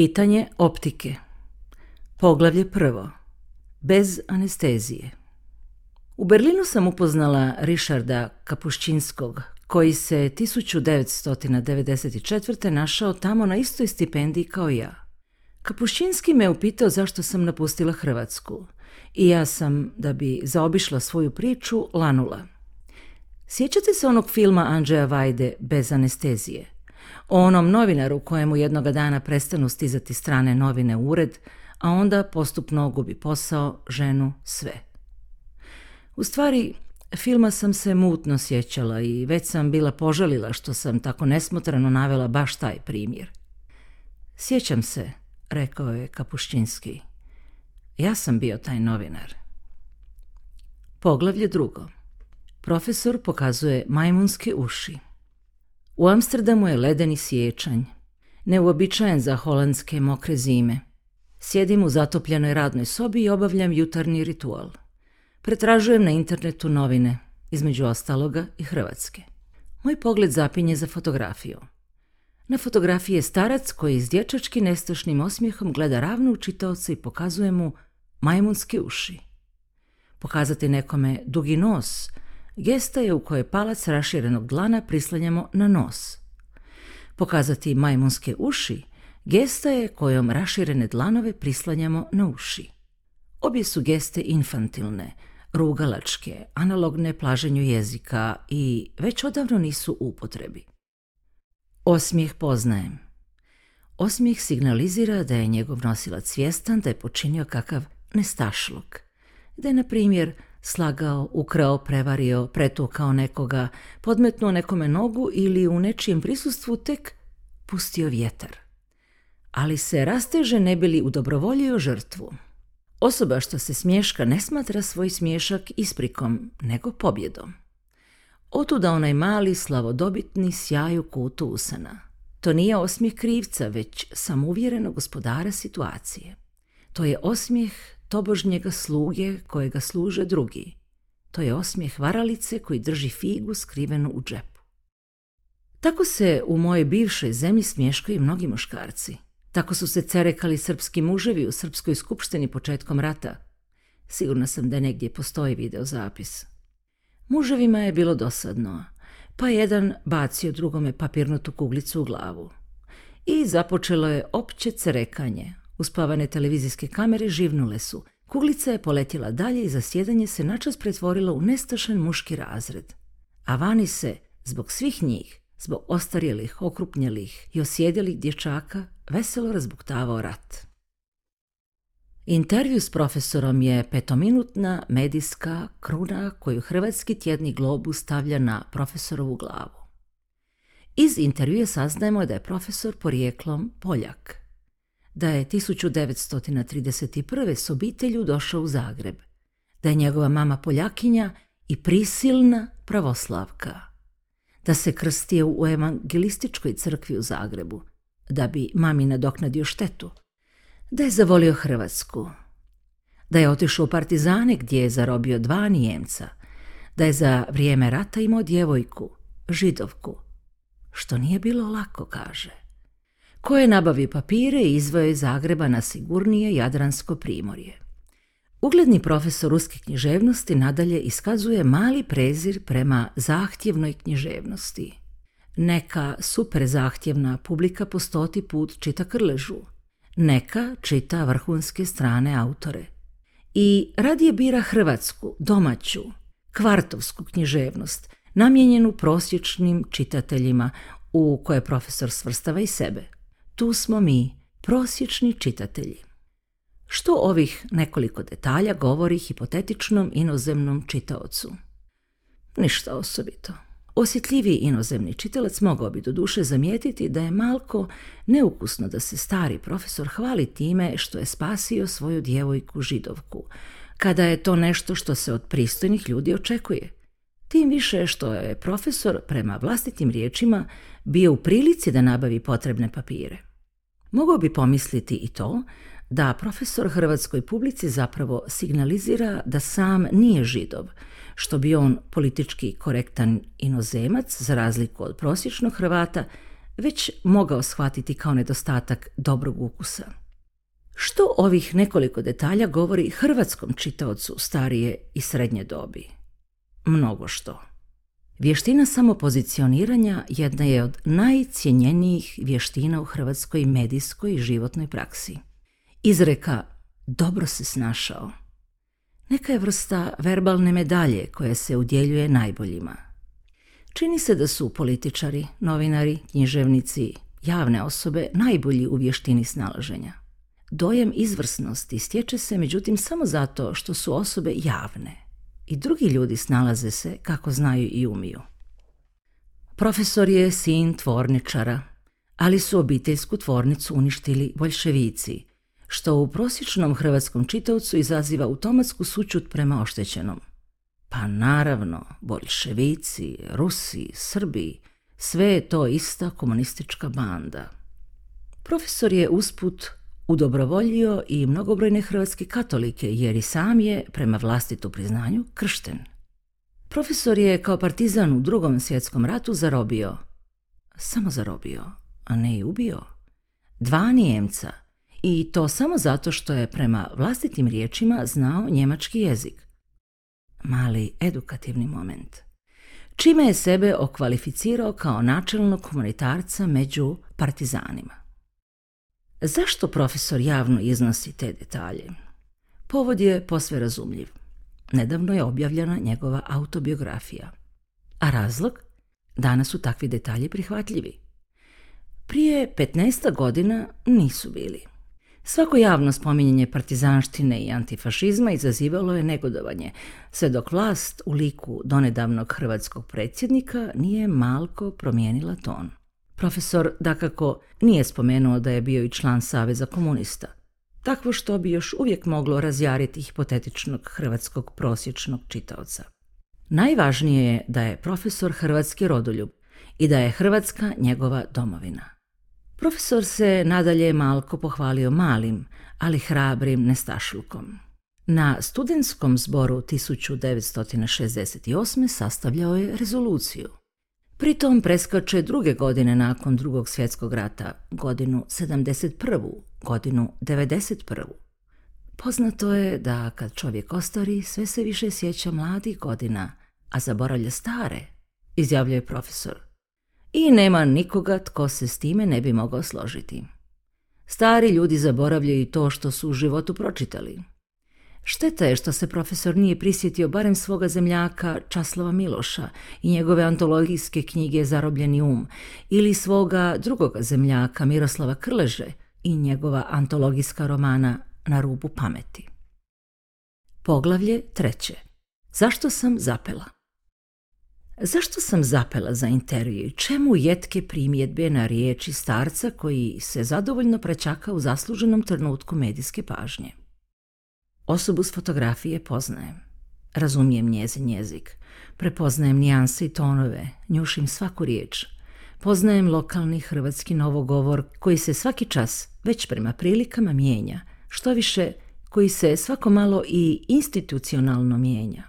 Pitanje optike. Poglavlje prvo. Bez anestezije. U Berlinu sam upoznala Rišarda Kapuščinskog, koji se 1994. našao tamo na istoj stipendiji kao ja. Kapuščinski me upitao zašto sam napustila Hrvatsku i ja sam, da bi zaobišla svoju priču, lanula. Sjećate se onog filma Andžeja Vajde bez anestezije – o onom novinaru kojemu jednoga dana prestanu stizati strane novine u ured, a onda postupno gubi posao, ženu, sve. U stvari, filma sam se mutno sjećala i već sam bila požalila što sam tako nesmotrano navela baš taj primjer. Sjećam se, rekao je Kapuščinski. Ja sam bio taj novinar. Poglavlje drugo. Profesor pokazuje majmunske uši. U Amsterdamu je ledeni siječanj, neuobičajen za holandske mokre zime. Sjedim u zatopljenoj radnoj sobi i obavljam jutarnji ritual. Pretražujem na internetu novine, između ostaloga i hrvatske. Moj pogled zapinje za fotografiju. Na fotografiji je starac koji s dječački nestošnim osmijehom gleda ravno u i pokazuje mu majmunske uši. Pokazati nekome dugi nos Gesta je u kojoj palac raširenog dlana prislanjamo na nos. Pokazati majmunske uši gesta je kojom raširene dlanove prislanjamo na uši. Obje su geste infantilne, rugalačke, analogne plaženju jezika i već odavno nisu u upotrebi. Osmijeh poznajem. Osmijeh signalizira da je njegov nosilac svjestan da je počinio kakav nestašluk, da je, na primjer, slagao, ukrao, prevario, pretukao nekoga, podmetnuo nekome nogu ili u nečijem prisustvu tek pustio vjetar. Ali se rasteže ne bili udobrovoljio žrtvu. Osoba što se smješka ne smatra svoj smješak isprikom, nego pobjedom. Otuda onaj mali, slavodobitni sjaju kutu usana. To nije osmijeh krivca, već samouvjerenog gospodara situacije. To je osmijeh tobožnjega sluge kojega služe drugi. To je osmijeh varalice koji drži figu skrivenu u džepu. Tako se u mojoj bivšoj zemlji smješkaju mnogi muškarci. Tako su se cerekali srpski muževi u Srpskoj skupštini početkom rata. Sigurna sam da negdje postoji videozapis. Muževima je bilo dosadno, pa jedan bacio drugome papirnutu kuglicu u glavu. I započelo je opće cerekanje, Uspavane televizijske kamere živnule su. Kuglica je poletjela dalje i zasjedanje se načas pretvorilo u nestašen muški razred. A vani se, zbog svih njih, zbog ostarjelih, okrupnjelih i osjedjelih dječaka, veselo razbuktavao rat. Intervju s profesorom je petominutna medijska kruna koju hrvatski tjedni globus stavlja na profesorovu glavu. Iz intervjua saznajemo da je profesor porijeklom Poljak da je 1931. s obitelju došao u Zagreb, da je njegova mama Poljakinja i prisilna pravoslavka, da se krstio u evangelističkoj crkvi u Zagrebu, da bi mami nadoknadio štetu, da je zavolio Hrvatsku, da je otišao u partizane gdje je zarobio dva Nijemca, da je za vrijeme rata imao djevojku, židovku, što nije bilo lako, kaže koje nabavi papire i iz Zagreba na sigurnije Jadransko primorje. Ugledni profesor ruske književnosti nadalje iskazuje mali prezir prema zahtjevnoj književnosti. Neka super zahtjevna publika po stoti put čita krležu, neka čita vrhunske strane autore. I radije bira hrvatsku, domaću, kvartovsku književnost, namijenjenu prosječnim čitateljima u koje profesor svrstava i sebe – tu smo mi, prosječni čitatelji. Što ovih nekoliko detalja govori hipotetičnom inozemnom čitaocu? Ništa osobito. Osjetljiviji inozemni čitalac mogao bi doduše zamijetiti da je malko neukusno da se stari profesor hvali time što je spasio svoju djevojku židovku, kada je to nešto što se od pristojnih ljudi očekuje. Tim više što je profesor, prema vlastitim riječima, bio u prilici da nabavi potrebne papire. Mogao bi pomisliti i to da profesor hrvatskoj publici zapravo signalizira da sam nije židov, što bi on politički korektan inozemac, za razliku od prosječnog Hrvata, već mogao shvatiti kao nedostatak dobrog ukusa. Što ovih nekoliko detalja govori hrvatskom čitaocu starije i srednje dobi? Mnogo što. Vještina samopozicioniranja jedna je od najcjenjenijih vještina u hrvatskoj medijskoj i životnoj praksi. Izreka dobro se snašao. Neka je vrsta verbalne medalje koja se udjeljuje najboljima. Čini se da su političari, novinari, književnici, javne osobe najbolji u vještini snalaženja. Dojem izvrsnosti stječe se međutim samo zato što su osobe javne – i drugi ljudi snalaze se kako znaju i umiju. Profesor je sin tvorničara, ali su obiteljsku tvornicu uništili bolševici, što u prosječnom hrvatskom čitavcu izaziva automatsku sućut prema oštećenom. Pa naravno, bolševici, Rusi, Srbi, sve je to ista komunistička banda. Profesor je usput udobrovoljio i mnogobrojne hrvatske katolike jer i sam je, prema vlastitu priznanju, kršten. Profesor je kao partizan u drugom svjetskom ratu zarobio, samo zarobio, a ne i ubio, dva Nijemca i to samo zato što je prema vlastitim riječima znao njemački jezik. Mali edukativni moment. Čime je sebe okvalificirao kao načelnog komunitarca među partizanima. Zašto profesor javno iznosi te detalje? Povod je posve razumljiv. Nedavno je objavljena njegova autobiografija. A razlog? Danas su takvi detalji prihvatljivi. Prije 15 godina nisu bili. Svako javno spominjanje partizanštine i antifašizma izazivalo je negodovanje, sve dok vlast u liku donedavnog hrvatskog predsjednika nije malko promijenila ton. Profesor, dakako, nije spomenuo da je bio i član Saveza komunista. Takvo što bi još uvijek moglo razjariti hipotetičnog hrvatskog prosječnog čitaoca. Najvažnije je da je profesor hrvatski rodoljub i da je Hrvatska njegova domovina. Profesor se nadalje malko pohvalio malim, ali hrabrim nestašlukom. Na studentskom zboru 1968. sastavljao je rezoluciju. Pritom preskače druge godine nakon drugog svjetskog rata, godinu 71. godinu 91. Poznato je da kad čovjek ostari, sve se više sjeća mladih godina, a zaboravlja stare, izjavljuje profesor. I nema nikoga tko se s time ne bi mogao složiti. Stari ljudi zaboravljaju i to što su u životu pročitali – Šteta je što se profesor nije prisjetio barem svoga zemljaka Časlava Miloša i njegove antologijske knjige Zarobljeni um ili svoga drugoga zemljaka Miroslava Krleže i njegova antologijska romana Na rubu pameti. Poglavlje treće. Zašto sam zapela? Zašto sam zapela za intervju i čemu jetke primjedbe na riječi starca koji se zadovoljno prečaka u zasluženom trenutku medijske pažnje? Osobu s fotografije poznajem. Razumijem njezin jezik. Prepoznajem nijanse i tonove. Njušim svaku riječ. Poznajem lokalni hrvatski novogovor koji se svaki čas već prema prilikama mijenja. Što više, koji se svako malo i institucionalno mijenja.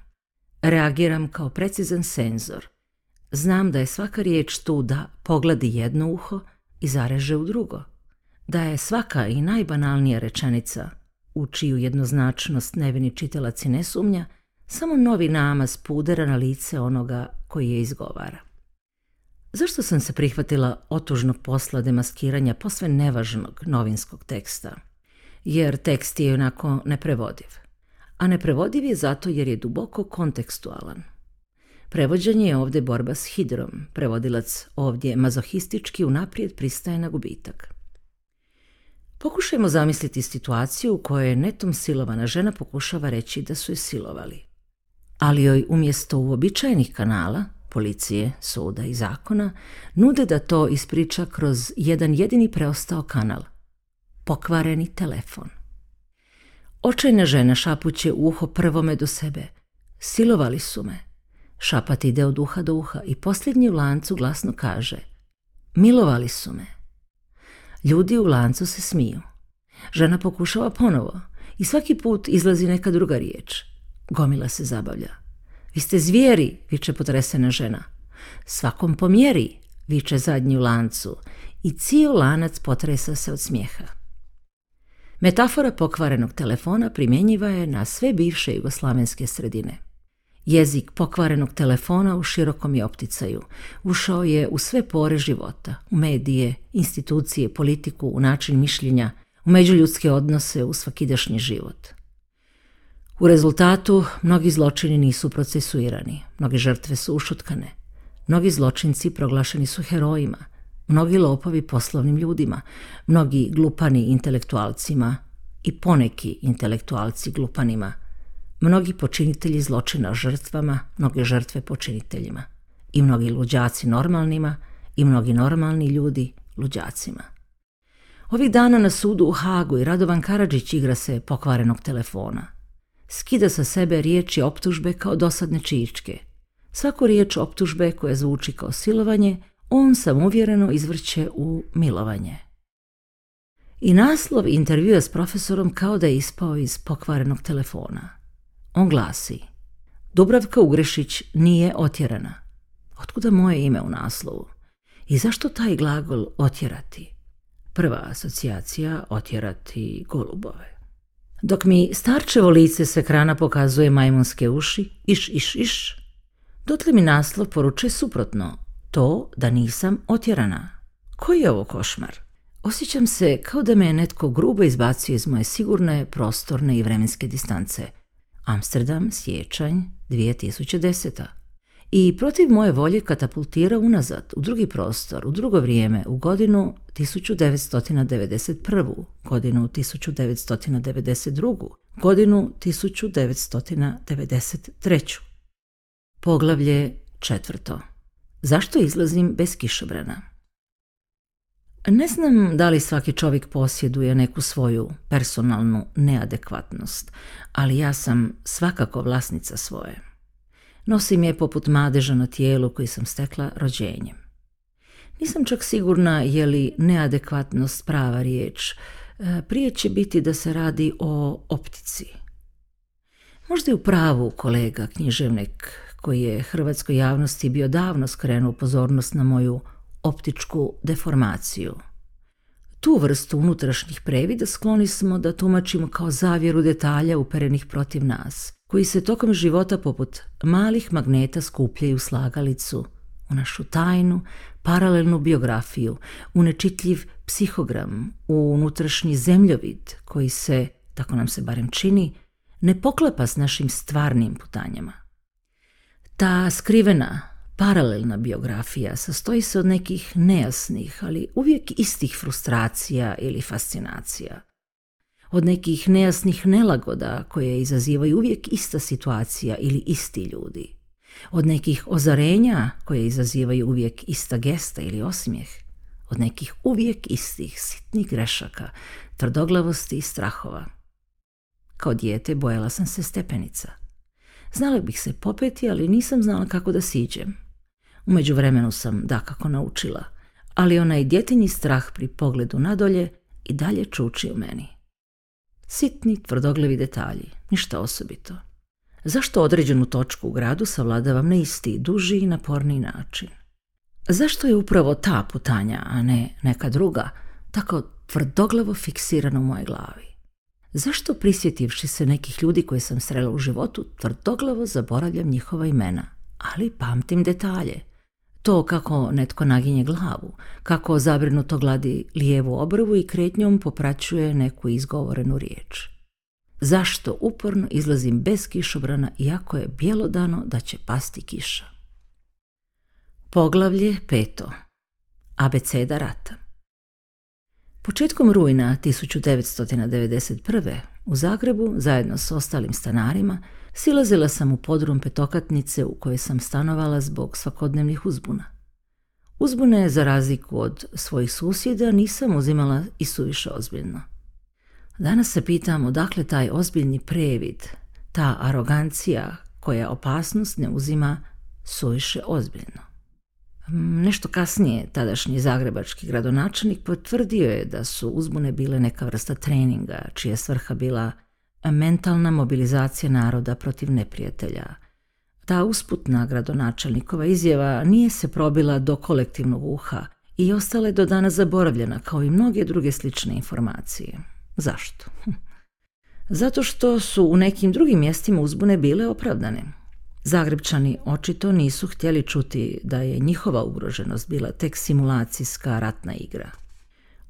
Reagiram kao precizan senzor. Znam da je svaka riječ tu da pogledi jedno uho i zareže u drugo. Da je svaka i najbanalnija rečenica u čiju jednoznačnost nevini čitalac i ne sumnja, samo novi namaz pudera na lice onoga koji je izgovara. Zašto sam se prihvatila otužno posla demaskiranja posve nevažnog novinskog teksta? Jer tekst je onako neprevodiv. A neprevodiv je zato jer je duboko kontekstualan. Prevođenje je ovdje borba s hidrom, prevodilac ovdje mazohistički unaprijed pristaje na gubitak. Pokušajmo zamisliti situaciju u kojoj netom silovana žena pokušava reći da su je silovali. Ali joj umjesto uobičajenih kanala, policije, suda i zakona, nude da to ispriča kroz jedan jedini preostao kanal – pokvareni telefon. Očajna žena šapuće uho prvome do sebe. Silovali su me. Šapat ide od uha do uha i posljednji u lancu glasno kaže – milovali su me. Ljudi u lancu se smiju. Žena pokušava ponovo i svaki put izlazi neka druga riječ. Gomila se zabavlja. Vi ste zvijeri, viče potresena žena. Svakom pomjeri, viče zadnju lancu i cijel lanac potresa se od smijeha. Metafora pokvarenog telefona primjenjiva je na sve bivše jugoslavenske sredine. Jezik pokvarenog telefona u širokom je opticaju. Ušao je u sve pore života, u medije, institucije, politiku, u način mišljenja, u međuljudske odnose, u svakidašnji život. U rezultatu mnogi zločini nisu procesuirani, mnoge žrtve su ušutkane, mnogi zločinci proglašeni su herojima, mnogi lopovi poslovnim ljudima, mnogi glupani intelektualcima i poneki intelektualci glupanima – Mnogi počinitelji zločina žrtvama, mnoge žrtve počiniteljima. I mnogi luđaci normalnima, i mnogi normalni ljudi luđacima. Ovih dana na sudu u Hagu i Radovan Karadžić igra se pokvarenog telefona. Skida sa sebe riječi optužbe kao dosadne čičke. Svaku riječ optužbe koja zvuči kao silovanje, on samouvjereno izvrće u milovanje. I naslov intervjua s profesorom kao da je ispao iz pokvarenog telefona. On glasi Dubravka Ugrešić nije otjerana. Otkuda moje ime u naslovu? I zašto taj glagol otjerati? Prva asocijacija otjerati golubove. Dok mi starčevo lice s ekrana pokazuje majmunske uši, iš, iš, iš, dotle mi naslov poruče suprotno, to da nisam otjerana. Koji je ovo košmar? Osjećam se kao da me je netko grubo izbacio iz moje sigurne prostorne i vremenske distance – Amsterdam, Sječanj, 2010. I protiv moje volje katapultira unazad, u drugi prostor, u drugo vrijeme, u godinu 1991. godinu 1992. godinu 1993. Poglavlje četvrto. Zašto izlazim bez kišobrana? Ne znam da li svaki čovjek posjeduje neku svoju personalnu neadekvatnost, ali ja sam svakako vlasnica svoje. Nosim je poput madeža na tijelu koji sam stekla rođenjem. Nisam čak sigurna je li neadekvatnost prava riječ. E, prije će biti da se radi o optici. Možda je u pravu kolega književnik koji je hrvatskoj javnosti bio davno skrenuo pozornost na moju optičku deformaciju. Tu vrstu unutrašnjih previda skloni smo da tumačimo kao zavjeru detalja uperenih protiv nas, koji se tokom života poput malih magneta skupljaju u slagalicu, u našu tajnu, paralelnu biografiju, u nečitljiv psihogram, u unutrašnji zemljovid koji se, tako nam se barem čini, ne poklapa s našim stvarnim putanjama. Ta skrivena, paralelna biografija sastoji se od nekih nejasnih, ali uvijek istih frustracija ili fascinacija. Od nekih nejasnih nelagoda koje izazivaju uvijek ista situacija ili isti ljudi. Od nekih ozarenja koje izazivaju uvijek ista gesta ili osmijeh. Od nekih uvijek istih sitnih grešaka, tvrdoglavosti i strahova. Kao dijete bojala sam se stepenica. Znala bih se popeti, ali nisam znala kako da siđem. Umeđu vremenu sam dakako naučila, ali onaj djetinji strah pri pogledu nadolje i dalje čuči u meni. Sitni, tvrdoglavi detalji, ništa osobito. Zašto određenu točku u gradu savladavam na isti, duži i naporni način? Zašto je upravo ta putanja, a ne neka druga, tako tvrdoglavo fiksirana u moje glavi? Zašto prisjetivši se nekih ljudi koje sam srela u životu, tvrdoglavo zaboravljam njihova imena, ali pamtim detalje, to kako netko naginje glavu, kako zabrinuto gladi lijevu obrvu i kretnjom popraćuje neku izgovorenu riječ. Zašto uporno izlazim bez kišobrana iako je bjelodano da će pasti kiša? Poglavlje peto. Abeceda rata. Početkom rujna 1991. u Zagrebu, zajedno s ostalim stanarima, silazila sam u podrum petokatnice u kojoj sam stanovala zbog svakodnevnih uzbuna. Uzbune, za razliku od svojih susjeda, nisam uzimala i suviše ozbiljno. Danas se pitam odakle taj ozbiljni previd, ta arogancija koja opasnost ne uzima suviše ozbiljno. Nešto kasnije tadašnji zagrebački gradonačelnik potvrdio je da su uzbune bile neka vrsta treninga, čija svrha bila mentalna mobilizacija naroda protiv neprijatelja. Ta usputna gradonačelnikova izjava nije se probila do kolektivnog uha i ostala je do dana zaboravljena kao i mnoge druge slične informacije. Zašto? Zato što su u nekim drugim mjestima uzbune bile opravdane. Zagrebčani očito nisu htjeli čuti da je njihova ugroženost bila tek simulacijska ratna igra.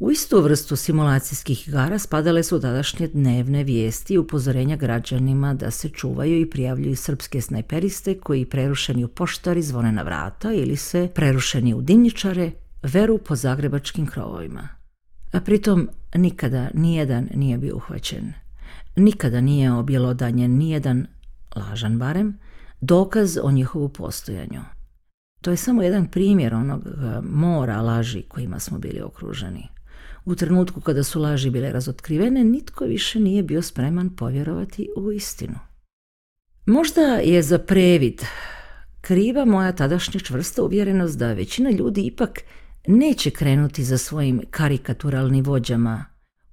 U istu vrstu simulacijskih igara spadale su tadašnje dnevne vijesti i upozorenja građanima da se čuvaju i prijavljuju srpske snajperiste koji prerušeni u poštari zvone na vrata ili se prerušeni u dimničare veru po zagrebačkim krovovima. A pritom nikada nijedan nije bio uhvaćen. Nikada nije objelodanjen nijedan, lažan barem, dokaz o njihovu postojanju. To je samo jedan primjer onog e, mora laži kojima smo bili okruženi. U trenutku kada su laži bile razotkrivene, nitko više nije bio spreman povjerovati u istinu. Možda je za previd kriva moja tadašnja čvrsta uvjerenost da većina ljudi ipak neće krenuti za svojim karikaturalnim vođama,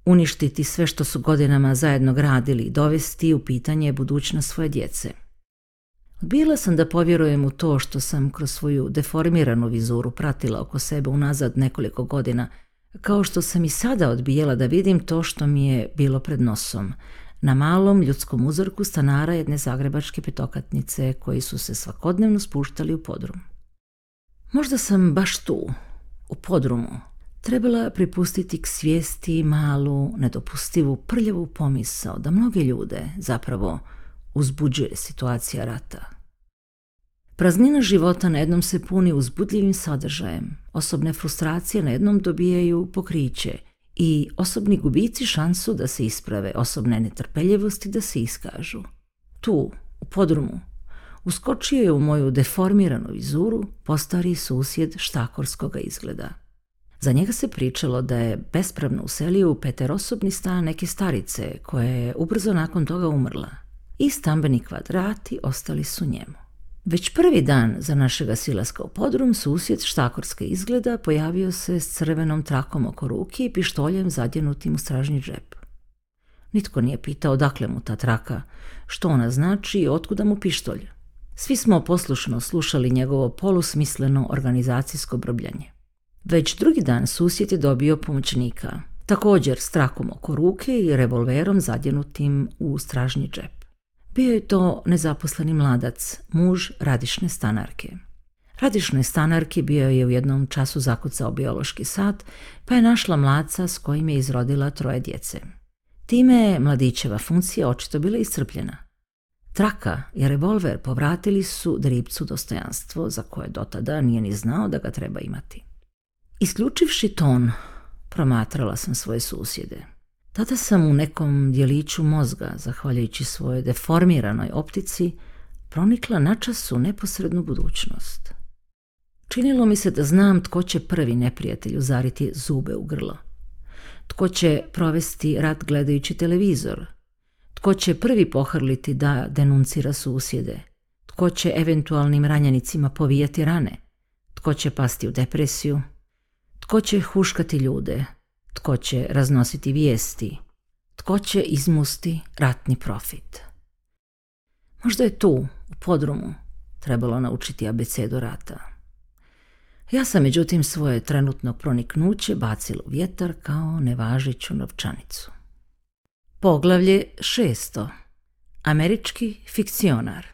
uništiti sve što su godinama zajedno gradili i dovesti u pitanje budućnost svoje djece. Bila sam da povjerujem u to što sam kroz svoju deformiranu vizuru pratila oko sebe unazad nekoliko godina – kao što sam i sada odbijela da vidim to što mi je bilo pred nosom. Na malom ljudskom uzorku stanara jedne zagrebačke petokatnice koji su se svakodnevno spuštali u podrum. Možda sam baš tu, u podrumu, trebala pripustiti k svijesti malu, nedopustivu, prljavu pomisao da mnoge ljude zapravo uzbuđuje situacija rata – Praznina života na jednom se puni uzbudljivim sadržajem, osobne frustracije na jednom dobijaju pokriće i osobni gubici šansu da se isprave, osobne netrpeljivosti da se iskažu. Tu, u podrumu, uskočio je u moju deformiranu vizuru postari susjed štakorskog izgleda. Za njega se pričalo da je bespravno uselio u peterosobni stan neke starice koja je ubrzo nakon toga umrla i stambeni kvadrati ostali su njemu. Već prvi dan za našega silaska u podrum susjed štakorske izgleda pojavio se s crvenom trakom oko ruke i pištoljem zadjenutim u stražnji džep. Nitko nije pitao dakle mu ta traka, što ona znači i otkuda mu pištolj. Svi smo poslušno slušali njegovo polusmisleno organizacijsko brbljanje. Već drugi dan susjed je dobio pomoćnika, također s trakom oko ruke i revolverom zadjenutim u stražnji džep. Bio je to nezaposleni mladac, muž radišne stanarke. Radišne stanarki bio je u jednom času zakucao biološki sat, pa je našla mlaca s kojim je izrodila troje djece. Time je mladićeva funkcija očito bila iscrpljena. Traka i revolver povratili su dripcu dostojanstvo za koje dotada nije ni znao da ga treba imati. Isključivši ton, promatrala sam svoje susjede. Tada sam u nekom dijeliću mozga, zahvaljujući svojoj deformiranoj optici, pronikla načas u neposrednu budućnost. Činilo mi se da znam tko će prvi neprijatelju zariti zube u grlo. Tko će provesti rad gledajući televizor? Tko će prvi pohrliti da denuncira susjede? Tko će eventualnim ranjenicima povijati rane? Tko će pasti u depresiju? Tko će huškati ljude? tko će raznositi vijesti, tko će izmusti ratni profit. Možda je tu, u podrumu, trebalo naučiti abecedu rata. Ja sam međutim svoje trenutno proniknuće bacila u vjetar kao nevažiću novčanicu. Poglavlje šesto. Američki fikcionar.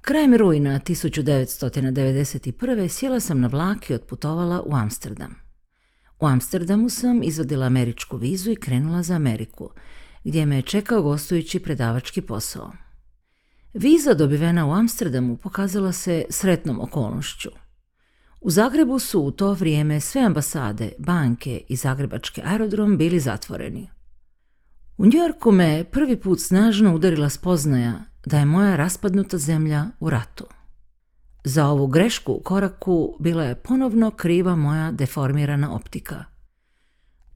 Krajem rujna 1991. sjela sam na vlak i otputovala u Amsterdam. U Amsterdamu sam izvadila američku vizu i krenula za Ameriku, gdje me je čekao gostujući predavački posao. Viza dobivena u Amsterdamu pokazala se sretnom okolnošću. U Zagrebu su u to vrijeme sve ambasade, banke i Zagrebački aerodrom bili zatvoreni. U Njorku me prvi put snažno udarila spoznaja da je moja raspadnuta zemlja u ratu. Za ovu grešku u koraku bila je ponovno kriva moja deformirana optika.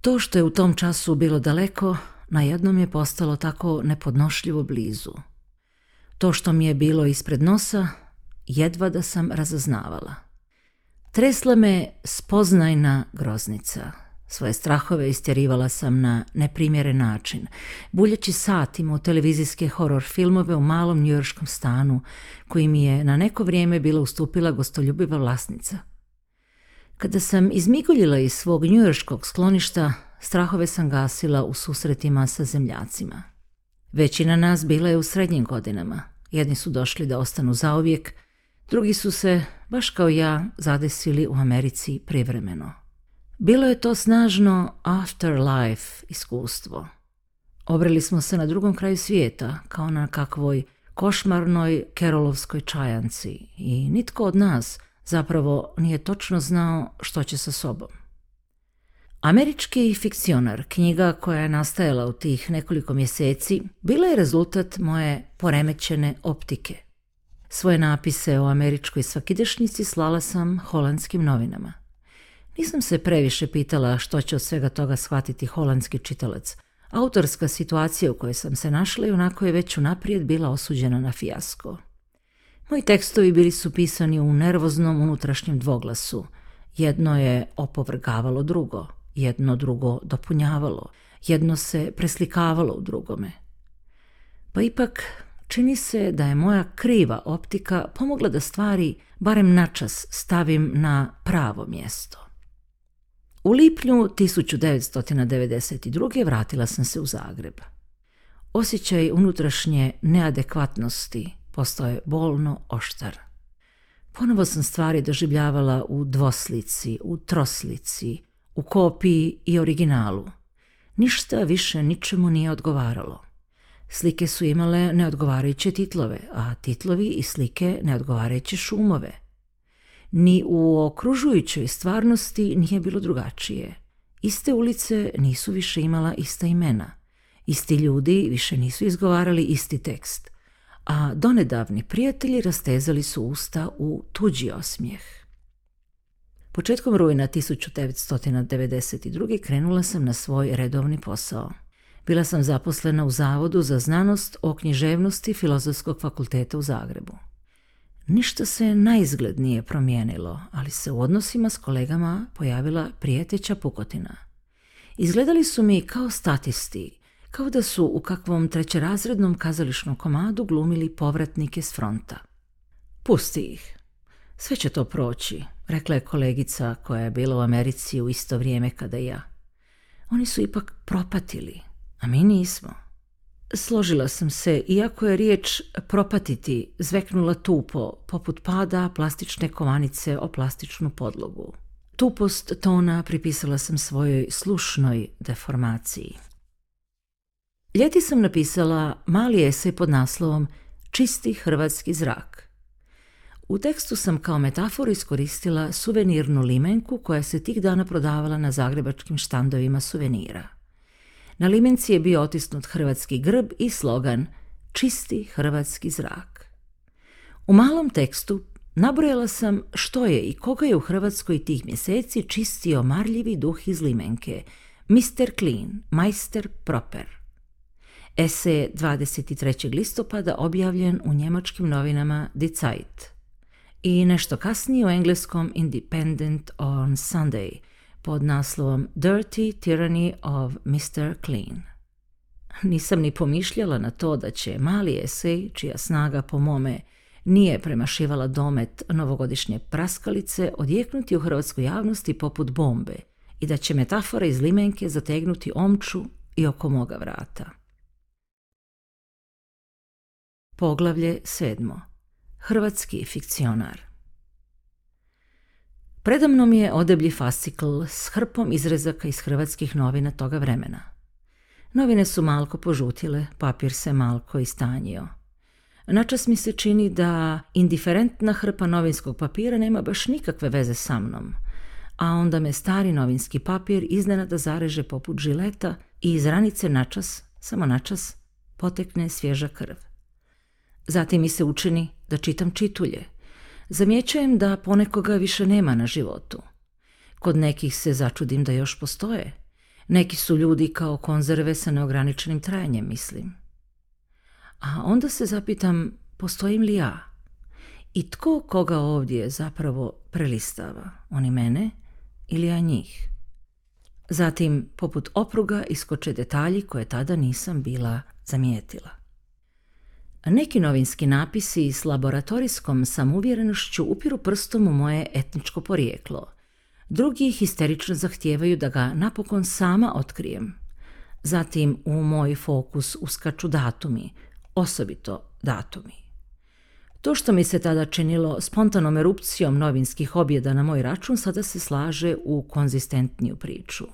To što je u tom času bilo daleko, najednom je postalo tako nepodnošljivo blizu. To što mi je bilo ispred nosa, jedva da sam razaznavala. Tresla me spoznajna groznica – Svoje strahove istjerivala sam na neprimjeren način, buljeći satima u televizijske horor filmove u malom njujorskom stanu, koji mi je na neko vrijeme bila ustupila gostoljubiva vlasnica. Kada sam izmiguljila iz svog njujorskog skloništa, strahove sam gasila u susretima sa zemljacima. Većina nas bila je u srednjim godinama. Jedni su došli da ostanu zauvijek, drugi su se, baš kao ja, zadesili u Americi privremeno. Bilo je to snažno afterlife iskustvo. Obrili smo se na drugom kraju svijeta, kao na kakvoj košmarnoj kerolovskoj čajanci i nitko od nas zapravo nije točno znao što će sa sobom. Američki fikcionar, knjiga koja je nastajala u tih nekoliko mjeseci, bila je rezultat moje poremećene optike. Svoje napise o američkoj svakidešnici slala sam holandskim novinama. Nisam se previše pitala što će od svega toga shvatiti holandski čitalac. Autorska situacija u kojoj sam se našla i onako je već unaprijed bila osuđena na fijasko. Moji tekstovi bili su pisani u nervoznom unutrašnjem dvoglasu. Jedno je opovrgavalo drugo, jedno drugo dopunjavalo, jedno se preslikavalo u drugome. Pa ipak, čini se da je moja kriva optika pomogla da stvari, barem načas, stavim na pravo mjesto. U lipnju 1992. vratila sam se u Zagreb. Osjećaj unutrašnje neadekvatnosti postoje je bolno oštar. Ponovo sam stvari doživljavala u dvoslici, u troslici, u kopiji i originalu. Ništa više ničemu nije odgovaralo. Slike su imale neodgovarajuće titlove, a titlovi i slike neodgovarajuće šumove – ni u okružujućoj stvarnosti nije bilo drugačije. Iste ulice nisu više imala ista imena. Isti ljudi više nisu izgovarali isti tekst. A donedavni prijatelji rastezali su usta u tuđi osmijeh. Početkom rujna 1992. krenula sam na svoj redovni posao. Bila sam zaposlena u Zavodu za znanost o književnosti Filozofskog fakulteta u Zagrebu. Ništa se naizgled nije promijenilo, ali se u odnosima s kolegama pojavila prijeteća pukotina. Izgledali su mi kao statisti, kao da su u kakvom trećerazrednom kazališnom komadu glumili povratnike s fronta. Pusti ih. Sve će to proći, rekla je kolegica koja je bila u Americi u isto vrijeme kada ja. Oni su ipak propatili, a mi nismo. Složila sam se, iako je riječ propatiti zveknula tupo, poput pada plastične kovanice o plastičnu podlogu. Tupost tona pripisala sam svojoj slušnoj deformaciji. Ljeti sam napisala mali esej pod naslovom Čisti hrvatski zrak. U tekstu sam kao metaforu iskoristila suvenirnu limenku koja se tih dana prodavala na zagrebačkim štandovima suvenira – na limenci je bio otisnut hrvatski grb i slogan Čisti hrvatski zrak. U malom tekstu nabrojala sam što je i koga je u Hrvatskoj tih mjeseci čistio marljivi duh iz limenke, Mr. Clean, Meister Proper. Ese je 23. listopada objavljen u njemačkim novinama Die Zeit i nešto kasnije u engleskom Independent on Sunday – pod naslovom Dirty Tyranny of Mr. Clean. Nisam ni pomišljala na to da će mali esej, čija snaga po mome nije premašivala domet novogodišnje praskalice, odjeknuti u hrvatskoj javnosti poput bombe i da će metafora iz limenke zategnuti omču i oko moga vrata. Poglavlje sedmo. Hrvatski fikcionar mi je odeblji fascikl s hrpom izrezaka iz hrvatskih novina toga vremena. Novine su malko požutile, papir se malko istanjio. Načas mi se čini da indiferentna hrpa novinskog papira nema baš nikakve veze sa mnom, a onda me stari novinski papir iznenada zareže poput žileta i iz ranice načas, samo načas, potekne svježa krv. Zatim mi se učini da čitam čitulje – Zamjećujem da ponekoga više nema na životu. Kod nekih se začudim da još postoje. Neki su ljudi kao konzerve sa neograničenim trajanjem, mislim. A onda se zapitam, postojim li ja? I tko koga ovdje zapravo prelistava? Oni mene ili ja njih? Zatim, poput opruga, iskoče detalji koje tada nisam bila zamijetila. Neki novinski napisi s laboratorijskom samouvjerenošću upiru prstom u moje etničko porijeklo. Drugi histerično zahtijevaju da ga napokon sama otkrijem. Zatim u moj fokus uskaču datumi, osobito datumi. To što mi se tada činilo spontanom erupcijom novinskih objeda na moj račun sada se slaže u konzistentniju priču.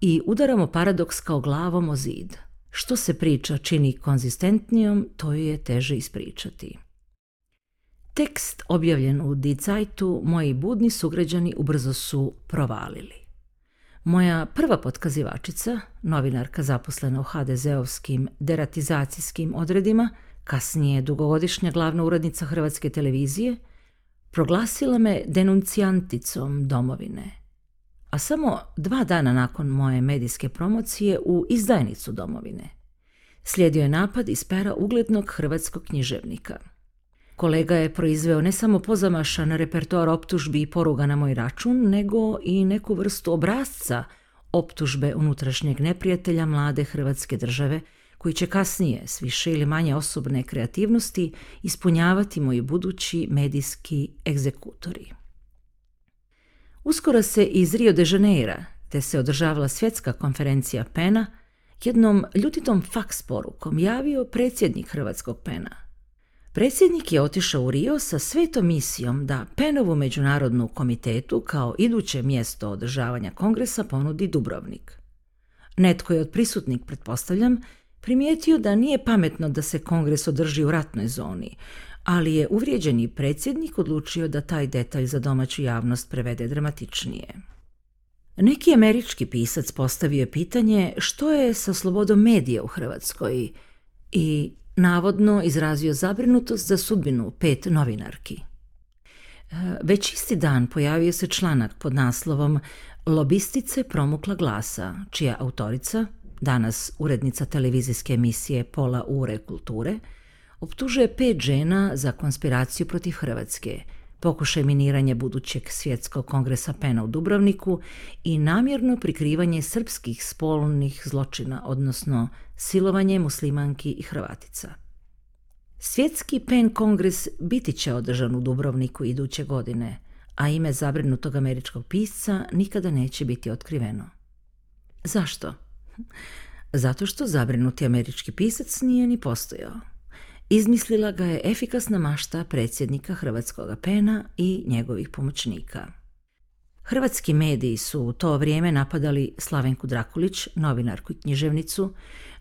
I udaramo paradoks kao glavom o zid – što se priča čini konzistentnijom, to ju je teže ispričati. Tekst objavljen u Die moji budni sugrađani ubrzo su provalili. Moja prva potkazivačica, novinarka zaposlena u HDZ-ovskim deratizacijskim odredima, kasnije dugogodišnja glavna urednica Hrvatske televizije, proglasila me denuncijanticom domovine – a samo dva dana nakon moje medijske promocije u izdajnicu domovine. Slijedio je napad iz pera uglednog hrvatskog književnika. Kolega je proizveo ne samo pozamašan repertoar optužbi i poruga na moj račun, nego i neku vrstu obrazca optužbe unutrašnjeg neprijatelja mlade hrvatske države, koji će kasnije s više ili manje osobne kreativnosti ispunjavati moji budući medijski egzekutori. Uskoro se iz Rio de Janeira, te se održavala svjetska konferencija pena, jednom ljutitom faks porukom javio predsjednik Hrvatskog pena. Predsjednik je otišao u Rio sa svetom misijom da Penovu međunarodnu komitetu kao iduće mjesto održavanja kongresa ponudi Dubrovnik. Netko je od prisutnih, pretpostavljam, primijetio da nije pametno da se kongres održi u ratnoj zoni, ali je uvrijeđeni predsjednik odlučio da taj detalj za domaću javnost prevede dramatičnije. Neki američki pisac postavio je pitanje što je sa slobodom medija u Hrvatskoj i navodno izrazio zabrinutost za sudbinu pet novinarki. E, već isti dan pojavio se članak pod naslovom Lobistice promukla glasa, čija autorica, danas urednica televizijske emisije Pola ure kulture, optužuje pet žena za konspiraciju protiv Hrvatske, pokušaj miniranja budućeg svjetskog kongresa Pena u Dubrovniku i namjerno prikrivanje srpskih spolnih zločina, odnosno silovanje muslimanki i Hrvatica. Svjetski PEN kongres biti će održan u Dubrovniku iduće godine, a ime zabrinutog američkog pisca nikada neće biti otkriveno. Zašto? Zato što zabrinuti američki pisac nije ni postojao. Izmislila ga je efikasna mašta predsjednika Hrvatskoga pena i njegovih pomoćnika. Hrvatski mediji su u to vrijeme napadali Slavenku Drakulić, novinarku i književnicu,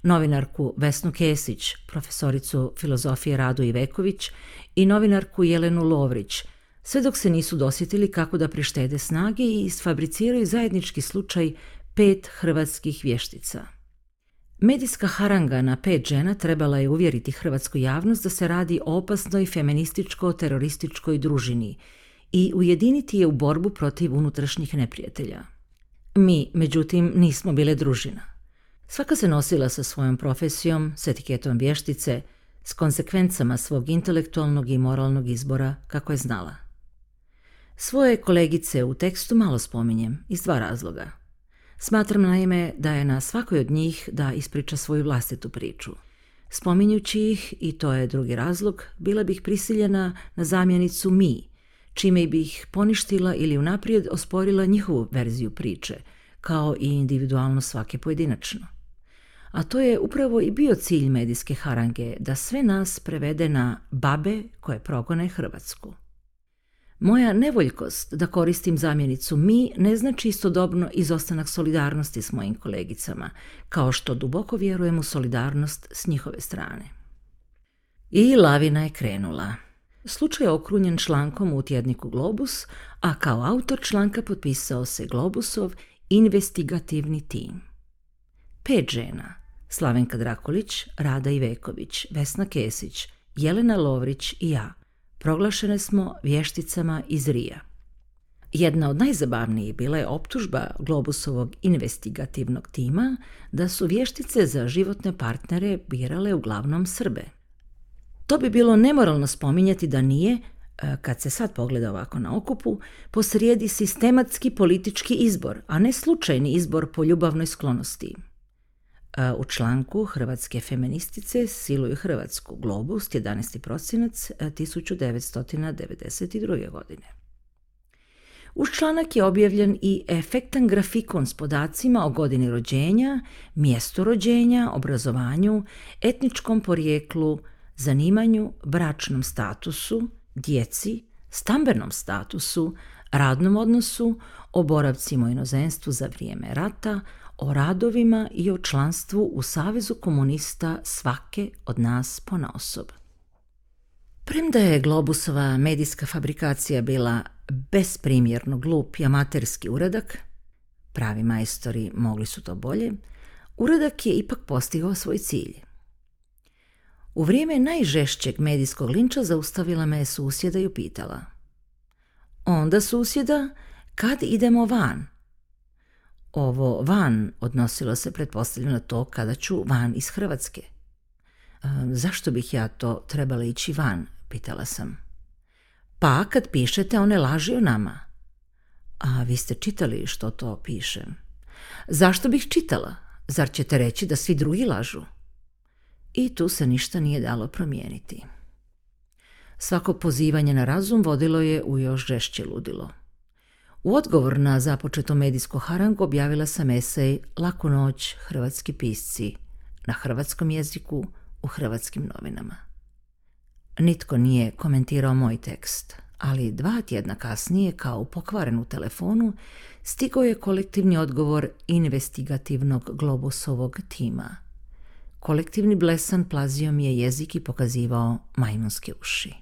novinarku Vesnu Kesić, profesoricu filozofije Radu Iveković i novinarku Jelenu Lovrić, sve dok se nisu dosjetili kako da prištede snage i sfabriciraju zajednički slučaj pet hrvatskih vještica – Medijska haranga na pet žena trebala je uvjeriti hrvatsku javnost da se radi o opasnoj feminističko-terorističkoj družini i ujediniti je u borbu protiv unutrašnjih neprijatelja. Mi, međutim, nismo bile družina. Svaka se nosila sa svojom profesijom, s etiketom vještice, s konsekvencama svog intelektualnog i moralnog izbora kako je znala. Svoje kolegice u tekstu malo spominjem, iz dva razloga. Smatram naime da je na svakoj od njih da ispriča svoju vlastitu priču. Spominjući ih, i to je drugi razlog, bila bih prisiljena na zamjenicu mi, čime bih poništila ili unaprijed osporila njihovu verziju priče, kao i individualno svake pojedinačno. A to je upravo i bio cilj medijske harange, da sve nas prevede na babe koje progone Hrvatsku. Moja nevoljkost da koristim zamjenicu mi ne znači istodobno izostanak solidarnosti s mojim kolegicama, kao što duboko vjerujem u solidarnost s njihove strane. I lavina je krenula. Slučaj je okrunjen člankom u tjedniku Globus, a kao autor članka potpisao se Globusov investigativni tim. Pet žena, Slavenka Drakolić, Rada Iveković, Vesna Kesić, Jelena Lovrić i ja, proglašene smo vješticama iz Rija. Jedna od najzabavnijih bila je optužba Globusovog investigativnog tima da su vještice za životne partnere birale uglavnom Srbe. To bi bilo nemoralno spominjati da nije, e, kad se sad pogleda ovako na okupu, posrijedi sistematski politički izbor, a ne slučajni izbor po ljubavnoj sklonosti – u članku Hrvatske feministice Siluju Hrvatsku Globus 11. prosinac 1992. E, godine. U članak je objavljen i efektan grafikon s podacima o godini rođenja, mjestu rođenja, obrazovanju, etničkom porijeklu, zanimanju, bračnom statusu, djeci, stambenom statusu, radnom odnosu, oboravcima boravcima u inozemstvu za vrijeme rata, o radovima i o članstvu u Savezu komunista svake od nas ponaosob. Premda je Globusova medijska fabrikacija bila besprimjerno glup i amaterski uradak, pravi majstori mogli su to bolje, uradak je ipak postigao svoj cilj. U vrijeme najžešćeg medijskog linča zaustavila me je susjeda i upitala. Onda susjeda, kad idemo van – ovo van odnosilo se pretpostavljeno na to kada ću van iz Hrvatske. E, zašto bih ja to trebala ići van, pitala sam. Pa kad pišete one laži o nama. A vi ste čitali što to piše. Zašto bih čitala? Zar ćete reći da svi drugi lažu? I tu se ništa nije dalo promijeniti. Svako pozivanje na razum vodilo je u još žešće ludilo. U odgovor na započeto medijsko harangu objavila sam esej Laku noć, hrvatski pisci, na hrvatskom jeziku u hrvatskim novinama. Nitko nije komentirao moj tekst, ali dva tjedna kasnije, kao pokvaren u telefonu, stigao je kolektivni odgovor investigativnog globusovog tima. Kolektivni blesan plazio mi je jezik i pokazivao majmunske uši.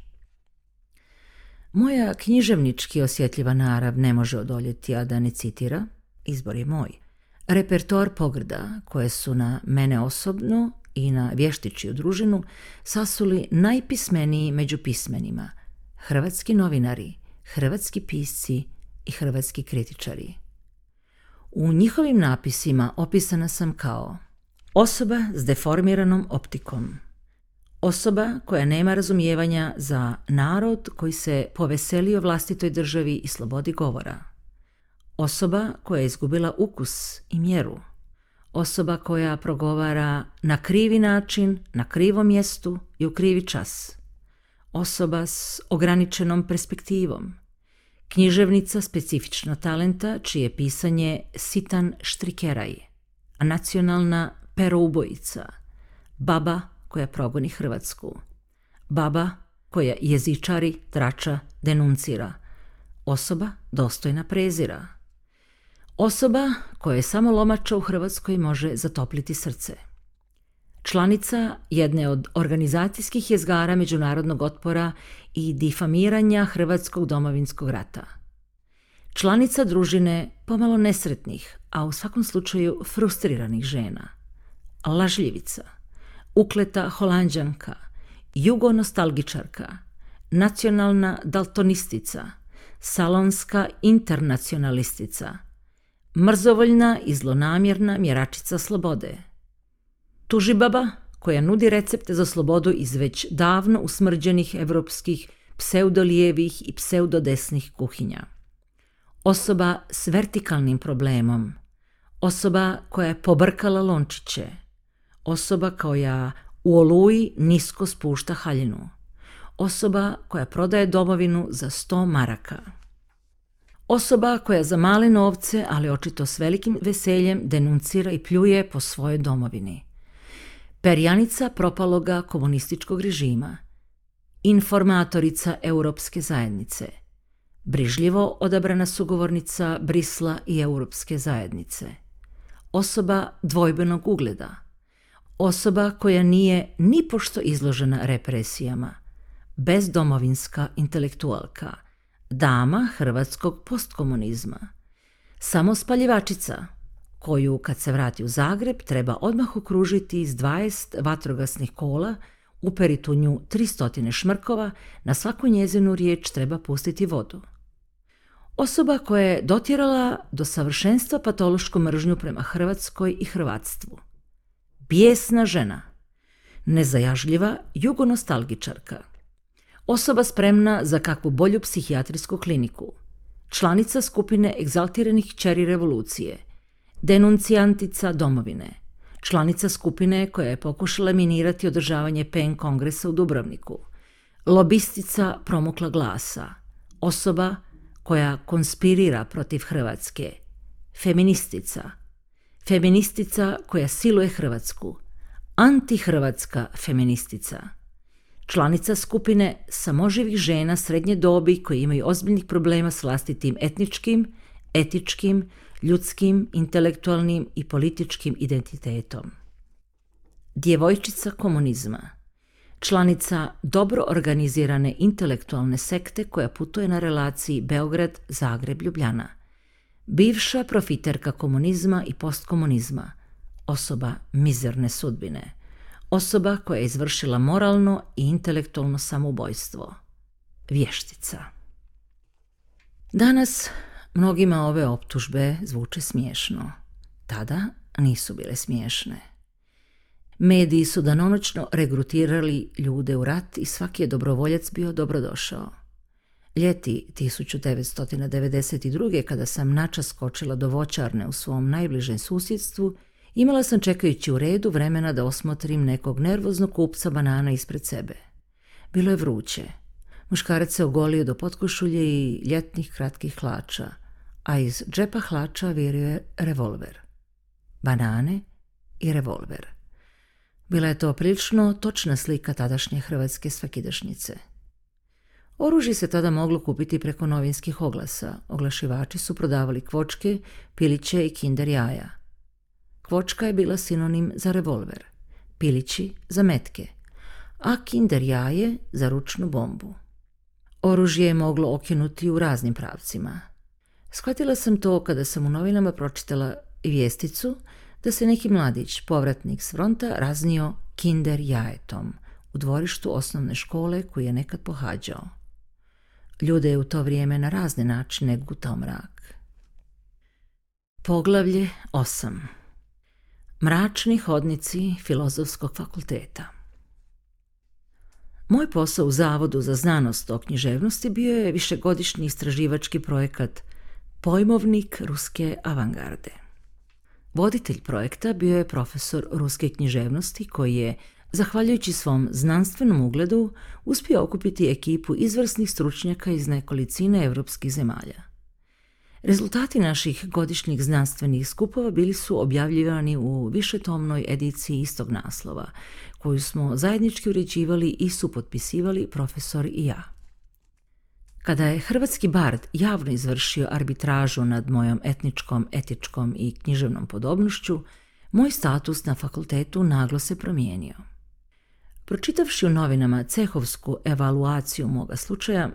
Moja književnički osjetljiva narav ne može odoljeti, a da ne citira, izbor je moj. Repertoar pogrda koje su na mene osobno i na vještičiju družinu sasuli najpismeniji među pismenima, hrvatski novinari, hrvatski pisci i hrvatski kritičari. U njihovim napisima opisana sam kao osoba s deformiranom optikom – Osoba koja nema razumijevanja za narod koji se poveselio vlastitoj državi i slobodi govora. Osoba koja je izgubila ukus i mjeru. Osoba koja progovara na krivi način, na krivom mjestu i u krivi čas. Osoba s ograničenom perspektivom. Književnica specifična talenta čije pisanje sitan štrikeraj. Nacionalna peroubojica. Baba koja progoni Hrvatsku. Baba koja jezičari, trača, denuncira. Osoba dostojna prezira. Osoba koja je samo lomača u Hrvatskoj može zatopliti srce. Članica jedne od organizacijskih jezgara međunarodnog otpora i difamiranja Hrvatskog domovinskog rata. Članica družine pomalo nesretnih, a u svakom slučaju frustriranih žena. Lažljivica – ukleta holanđanka, jugonostalgičarka, nacionalna daltonistica, salonska internacionalistica, mrzovoljna i zlonamjerna mjeračica slobode. Tužibaba koja nudi recepte za slobodu iz već davno usmrđenih evropskih pseudolijevih i pseudodesnih kuhinja. Osoba s vertikalnim problemom. Osoba koja je pobrkala lončiće Osoba koja u oluji nisko spušta haljinu. Osoba koja prodaje domovinu za 100 maraka. Osoba koja za male novce, ali očito s velikim veseljem, denuncira i pljuje po svojoj domovini. Perjanica propaloga komunističkog režima. Informatorica Europske zajednice. Brižljivo odabrana sugovornica Brisla i Europske zajednice. Osoba dvojbenog ugleda osoba koja nije nipošto izložena represijama, bezdomovinska intelektualka, dama hrvatskog postkomunizma, Samospaljevačica koju kad se vrati u Zagreb treba odmah okružiti iz 20 vatrogasnih kola, uperiti u nju 300 šmrkova, na svaku njezinu riječ treba pustiti vodu. Osoba koja je dotjerala do savršenstva patološku mržnju prema Hrvatskoj i Hrvatstvu – bijesna žena, nezajažljiva jugonostalgičarka, osoba spremna za kakvu bolju psihijatrijsku kliniku, članica skupine egzaltiranih čeri revolucije, denuncijantica domovine, članica skupine koja je pokušala minirati održavanje PEN kongresa u Dubrovniku, lobistica promukla glasa, osoba koja konspirira protiv Hrvatske, feministica – Feministica koja siluje Hrvatsku. Antihrvatska feministica. Članica skupine samoživih žena srednje dobi koje imaju ozbiljnih problema s vlastitim etničkim, etičkim, ljudskim, intelektualnim i političkim identitetom. Djevojčica komunizma. Članica dobro organizirane intelektualne sekte koja putuje na relaciji Beograd-Zagreb-Ljubljana bivša profiterka komunizma i postkomunizma, osoba mizerne sudbine, osoba koja je izvršila moralno i intelektualno samoubojstvo, vještica. Danas mnogima ove optužbe zvuče smiješno. Tada nisu bile smiješne. Mediji su danonočno regrutirali ljude u rat i svaki je dobrovoljac bio dobrodošao. Ljeti 1992. kada sam nača skočila do voćarne u svom najbližem susjedstvu, imala sam čekajući u redu vremena da osmotrim nekog nervoznog kupca banana ispred sebe. Bilo je vruće. Muškarac se ogolio do potkošulje i ljetnih kratkih hlača, a iz džepa hlača virio je revolver. Banane i revolver. Bila je to prilično točna slika tadašnje hrvatske svakidašnjice – Oružje se tada moglo kupiti preko novinskih oglasa. Oglašivači su prodavali kvočke, piliće i kinder jaja. Kvočka je bila sinonim za revolver, pilići za metke, a kinder jaje za ručnu bombu. Oružje je moglo okinuti u raznim pravcima. Shvatila sam to kada sam u novinama pročitala vijesticu da se neki mladić, povratnik s fronta, raznio kinder jajetom u dvorištu osnovne škole koju je nekad pohađao. Ljude je u to vrijeme na razne načine gutao mrak. Poglavlje 8. Mračni hodnici Filozofskog fakulteta Moj posao u Zavodu za znanost o književnosti bio je višegodišnji istraživački projekat Pojmovnik ruske avangarde. Voditelj projekta bio je profesor ruske književnosti koji je zahvaljujući svom znanstvenom ugledu, uspio okupiti ekipu izvrsnih stručnjaka iz nekolicine evropskih zemalja. Rezultati naših godišnjih znanstvenih skupova bili su objavljivani u višetomnoj ediciji istog naslova, koju smo zajednički uređivali i su potpisivali profesor i ja. Kada je hrvatski bard javno izvršio arbitražu nad mojom etničkom, etičkom i književnom podobnošću, moj status na fakultetu naglo se promijenio. Pročitavši u novinama cehovsku evaluaciju moga slučaja,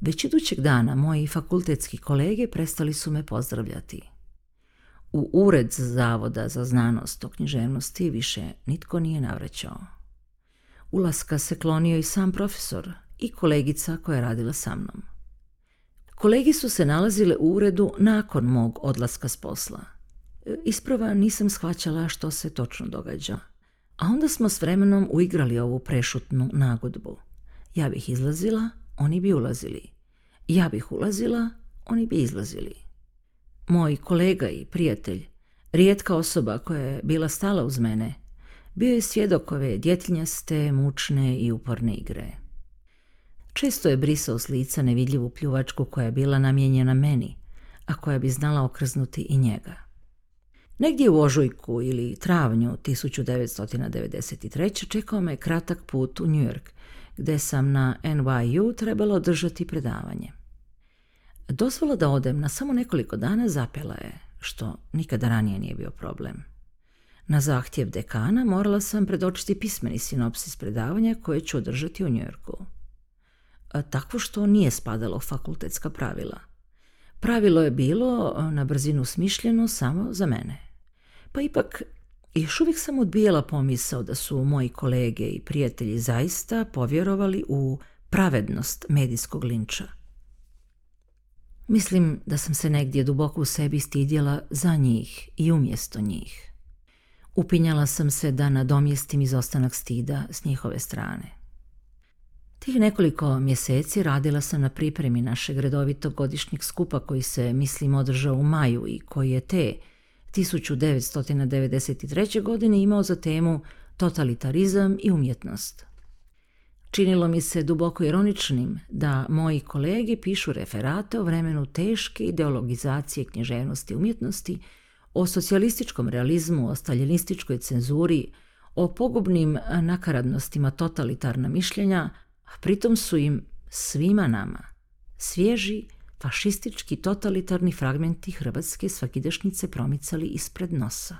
već idućeg dana moji fakultetski kolege prestali su me pozdravljati. U ured Zavoda za znanost o književnosti više nitko nije navraćao. Ulaska se klonio i sam profesor i kolegica koja je radila sa mnom. Kolegi su se nalazile u uredu nakon mog odlaska s posla. E, isprava nisam shvaćala što se točno događa. A onda smo s vremenom uigrali ovu prešutnu nagodbu. Ja bih izlazila, oni bi ulazili. Ja bih ulazila, oni bi izlazili. Moj kolega i prijatelj, rijetka osoba koja je bila stala uz mene, bio je svjedok ove mučne i uporne igre. Često je brisao s lica nevidljivu pljuvačku koja je bila namijenjena meni, a koja bi znala okrznuti i njega. Negdje u ožujku ili travnju 1993. čekao me kratak put u York, gdje sam na NYU trebala održati predavanje. Dozvola da odem na samo nekoliko dana zapela je, što nikada ranije nije bio problem. Na zahtjev dekana morala sam predočiti pismeni sinopsis predavanja koje ću održati u Njujorku. Tako što nije spadalo fakultetska pravila. Pravilo je bilo na brzinu smišljeno samo za mene pa ipak još uvijek sam odbijela pomisao da su moji kolege i prijatelji zaista povjerovali u pravednost medijskog linča. Mislim da sam se negdje duboko u sebi stidjela za njih i umjesto njih. Upinjala sam se da nadomjestim izostanak stida s njihove strane. Tih nekoliko mjeseci radila sam na pripremi našeg redovitog godišnjeg skupa koji se, mislim, održao u maju i koji je te 1993. godine imao za temu totalitarizam i umjetnost. Činilo mi se duboko ironičnim da moji kolegi pišu referate o vremenu teške ideologizacije književnosti i umjetnosti, o socijalističkom realizmu, o staljinističkoj cenzuri, o pogubnim nakaradnostima totalitarna mišljenja, a pritom su im svima nama svježi fašistički totalitarni fragmenti hrvatske svakidašnjice promicali ispred nosa.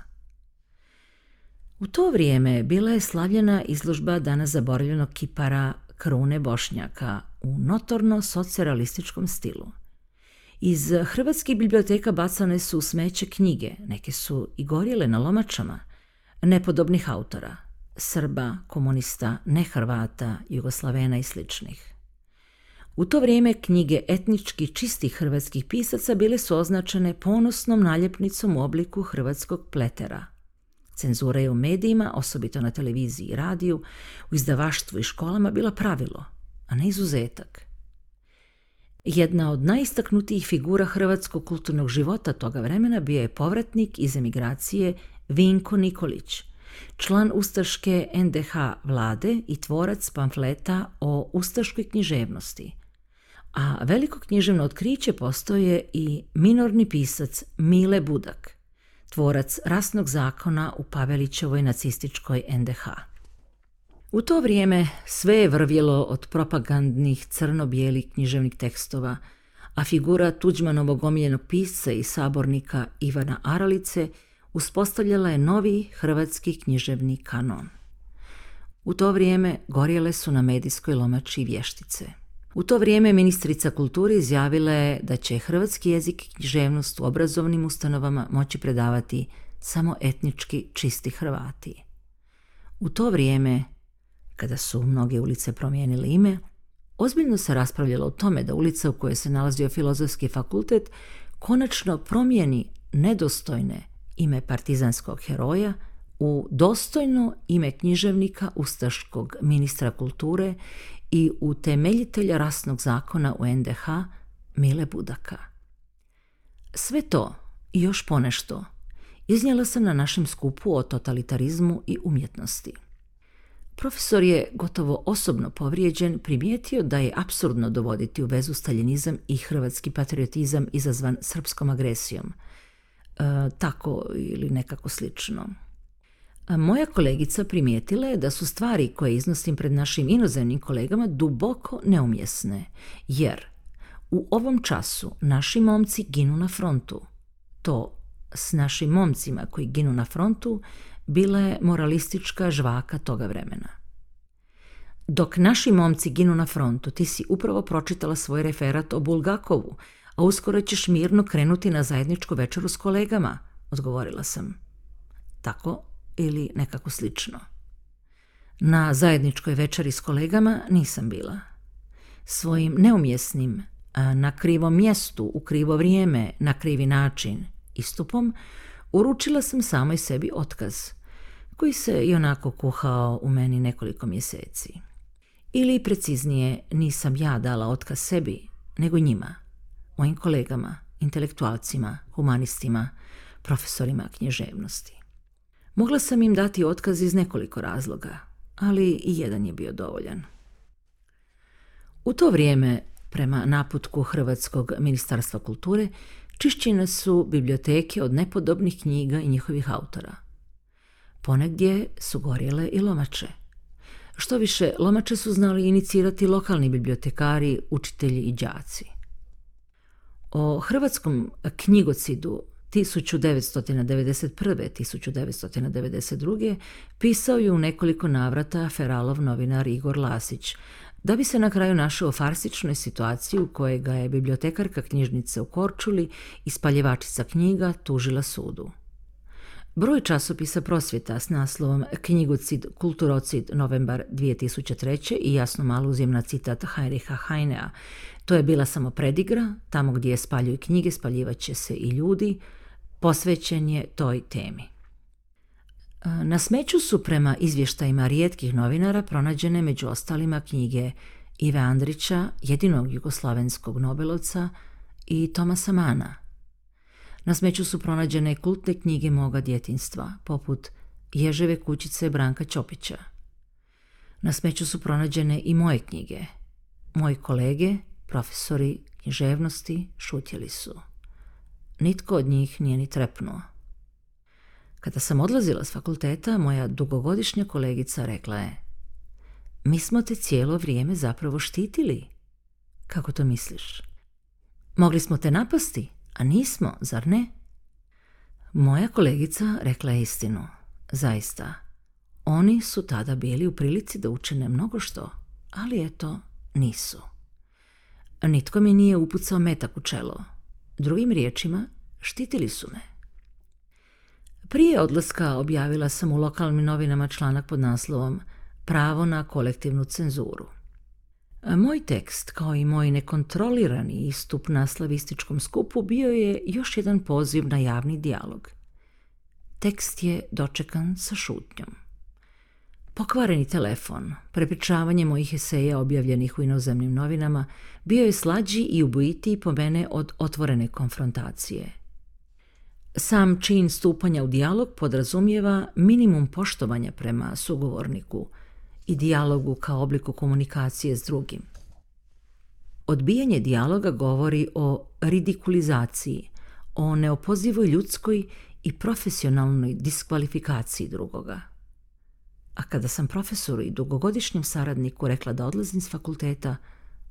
U to vrijeme bila je slavljena izložba danas zaboravljenog kipara Krune Bošnjaka u notorno socijalističkom stilu. Iz hrvatskih biblioteka bacane su smeće knjige, neke su i gorjele na lomačama, nepodobnih autora, Srba, komunista, nehrvata, Jugoslavena i sličnih. U to vrijeme knjige etnički čistih hrvatskih pisaca bile su označene ponosnom naljepnicom u obliku hrvatskog pletera. Cenzura je u medijima, osobito na televiziji i radiju, u izdavaštvu i školama bila pravilo, a ne izuzetak. Jedna od najistaknutijih figura hrvatskog kulturnog života toga vremena bio je povratnik iz emigracije Vinko Nikolić, član Ustaške NDH vlade i tvorac pamfleta o ustaškoj književnosti – a veliko književno otkriće postoje i minorni pisac Mile Budak, tvorac rasnog zakona u Pavelićevoj nacističkoj NDH. U to vrijeme sve je vrvjelo od propagandnih crno-bijelih književnih tekstova, a figura Tuđmanovog omiljenog pisca i sabornika Ivana Aralice uspostavljala je novi hrvatski književni kanon. U to vrijeme gorjele su na medijskoj lomači vještice – u to vrijeme ministrica kulture izjavila je da će hrvatski jezik i književnost u obrazovnim ustanovama moći predavati samo etnički čisti Hrvati. U to vrijeme, kada su mnoge ulice promijenile ime, ozbiljno se raspravljalo o tome da ulica u kojoj se nalazio filozofski fakultet konačno promijeni nedostojne ime partizanskog heroja u dostojno ime književnika ustaškog ministra kulture i utemeljitelja rasnog zakona u NDH Mile Budaka. Sve to i još ponešto iznijela sam na našem skupu o totalitarizmu i umjetnosti. Profesor je gotovo osobno povrijeđen primijetio da je absurdno dovoditi u vezu staljinizam i hrvatski patriotizam izazvan srpskom agresijom. E, tako ili nekako slično moja kolegica primijetila je da su stvari koje iznosim pred našim inozemnim kolegama duboko neumjesne, jer u ovom času naši momci ginu na frontu. To s našim momcima koji ginu na frontu bila je moralistička žvaka toga vremena. Dok naši momci ginu na frontu, ti si upravo pročitala svoj referat o Bulgakovu, a uskoro ćeš mirno krenuti na zajedničku večeru s kolegama, odgovorila sam. Tako ili nekako slično. Na zajedničkoj večeri s kolegama nisam bila. Svojim neumjesnim, na krivom mjestu, u krivo vrijeme, na krivi način, istupom, uručila sam samoj sebi otkaz, koji se i onako kuhao u meni nekoliko mjeseci. Ili preciznije, nisam ja dala otkaz sebi, nego njima, mojim kolegama, intelektualcima, humanistima, profesorima književnosti. Mogla sam im dati otkaz iz nekoliko razloga, ali i jedan je bio dovoljan. U to vrijeme, prema naputku Hrvatskog ministarstva kulture, čišćene su biblioteke od nepodobnih knjiga i njihovih autora. Ponegdje su gorjele i lomače. Što više, lomače su znali inicirati lokalni bibliotekari, učitelji i đaci. O hrvatskom knjigocidu 1991. 1992. pisao je u nekoliko navrata Feralov novinar Igor Lasić, da bi se na kraju našao farsičnoj situaciji u kojoj ga je bibliotekarka knjižnice u Korčuli i spaljevačica knjiga tužila sudu. Broj časopisa prosvjeta s naslovom Knjigocid, kulturocid, novembar 2003. i jasno malo na citat Heinricha Heinea. To je bila samo predigra, tamo gdje je spaljuju knjige spaljivat će se i ljudi, posvećen je toj temi. E, na smeću su prema izvještajima rijetkih novinara pronađene među ostalima knjige Ive Andrića, jedinog jugoslavenskog Nobelovca, i Tomasa Mana. Na smeću su pronađene kultne knjige moga djetinstva, poput Ježeve kućice Branka Ćopića. Na smeću su pronađene i moje knjige. Moji kolege, profesori književnosti, šutjeli su. Nitko od njih nije ni trepnuo. Kada sam odlazila s fakulteta, moja dugogodišnja kolegica rekla je Mi smo te cijelo vrijeme zapravo štitili. Kako to misliš? Mogli smo te napasti, a nismo, zar ne? Moja kolegica rekla je istinu. Zaista. Oni su tada bili u prilici da učine mnogo što, ali eto, nisu. Nitko mi nije upucao metak u čelo, Drugim riječima, štitili su me. Prije odlaska objavila sam u lokalnim novinama članak pod naslovom Pravo na kolektivnu cenzuru. Moj tekst, kao i moj nekontrolirani istup na slavističkom skupu, bio je još jedan poziv na javni dijalog. Tekst je dočekan sa šutnjom. Pokvareni telefon, prepričavanje mojih eseja objavljenih u inozemnim novinama, bio je slađi i ubojitiji po mene od otvorene konfrontacije. Sam čin stupanja u dijalog podrazumijeva minimum poštovanja prema sugovorniku i dijalogu kao obliku komunikacije s drugim. Odbijanje dijaloga govori o ridikulizaciji, o neopozivoj ljudskoj i profesionalnoj diskvalifikaciji drugoga a kada sam profesoru i dugogodišnjem saradniku rekla da odlazim s fakulteta,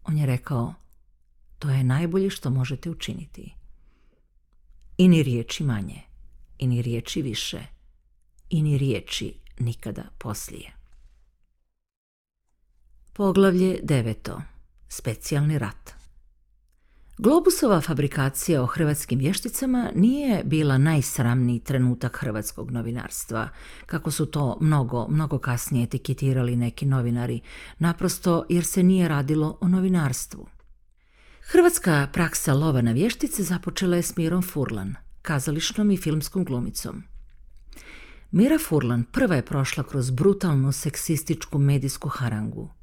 on je rekao, to je najbolje što možete učiniti. I ni riječi manje, i ni riječi više, i ni riječi nikada poslije. Poglavlje deveto. Specijalni rat. Globusova fabrikacija o hrvatskim vješticama nije bila najsramniji trenutak hrvatskog novinarstva, kako su to mnogo, mnogo kasnije etiketirali neki novinari, naprosto jer se nije radilo o novinarstvu. Hrvatska praksa lova na vještice započela je s Mirom Furlan, kazališnom i filmskom glumicom. Mira Furlan prva je prošla kroz brutalnu seksističku medijsku harangu –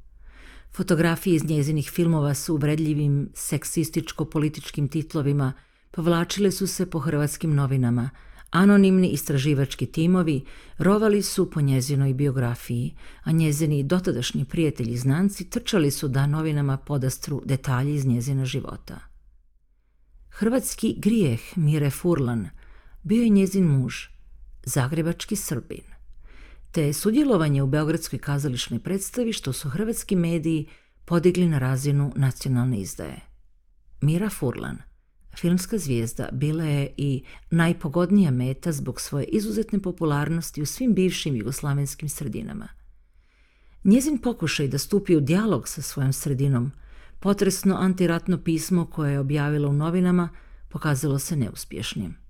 Fotografije iz njezinih filmova s uvredljivim seksističko-političkim titlovima povlačile su se po hrvatskim novinama. Anonimni istraživački timovi rovali su po njezinoj biografiji, a njezini dotadašnji prijatelji znanci trčali su da novinama podastru detalji iz njezina života. Hrvatski grijeh Mire Furlan bio je njezin muž, zagrebački srbin te sudjelovanje u Beogradskoj kazališnoj predstavi što su hrvatski mediji podigli na razinu nacionalne izdaje. Mira Furlan, filmska zvijezda, bila je i najpogodnija meta zbog svoje izuzetne popularnosti u svim bivšim jugoslavenskim sredinama. Njezin pokušaj da stupi u dijalog sa svojom sredinom, potresno antiratno pismo koje je objavila u novinama, pokazalo se neuspješnim.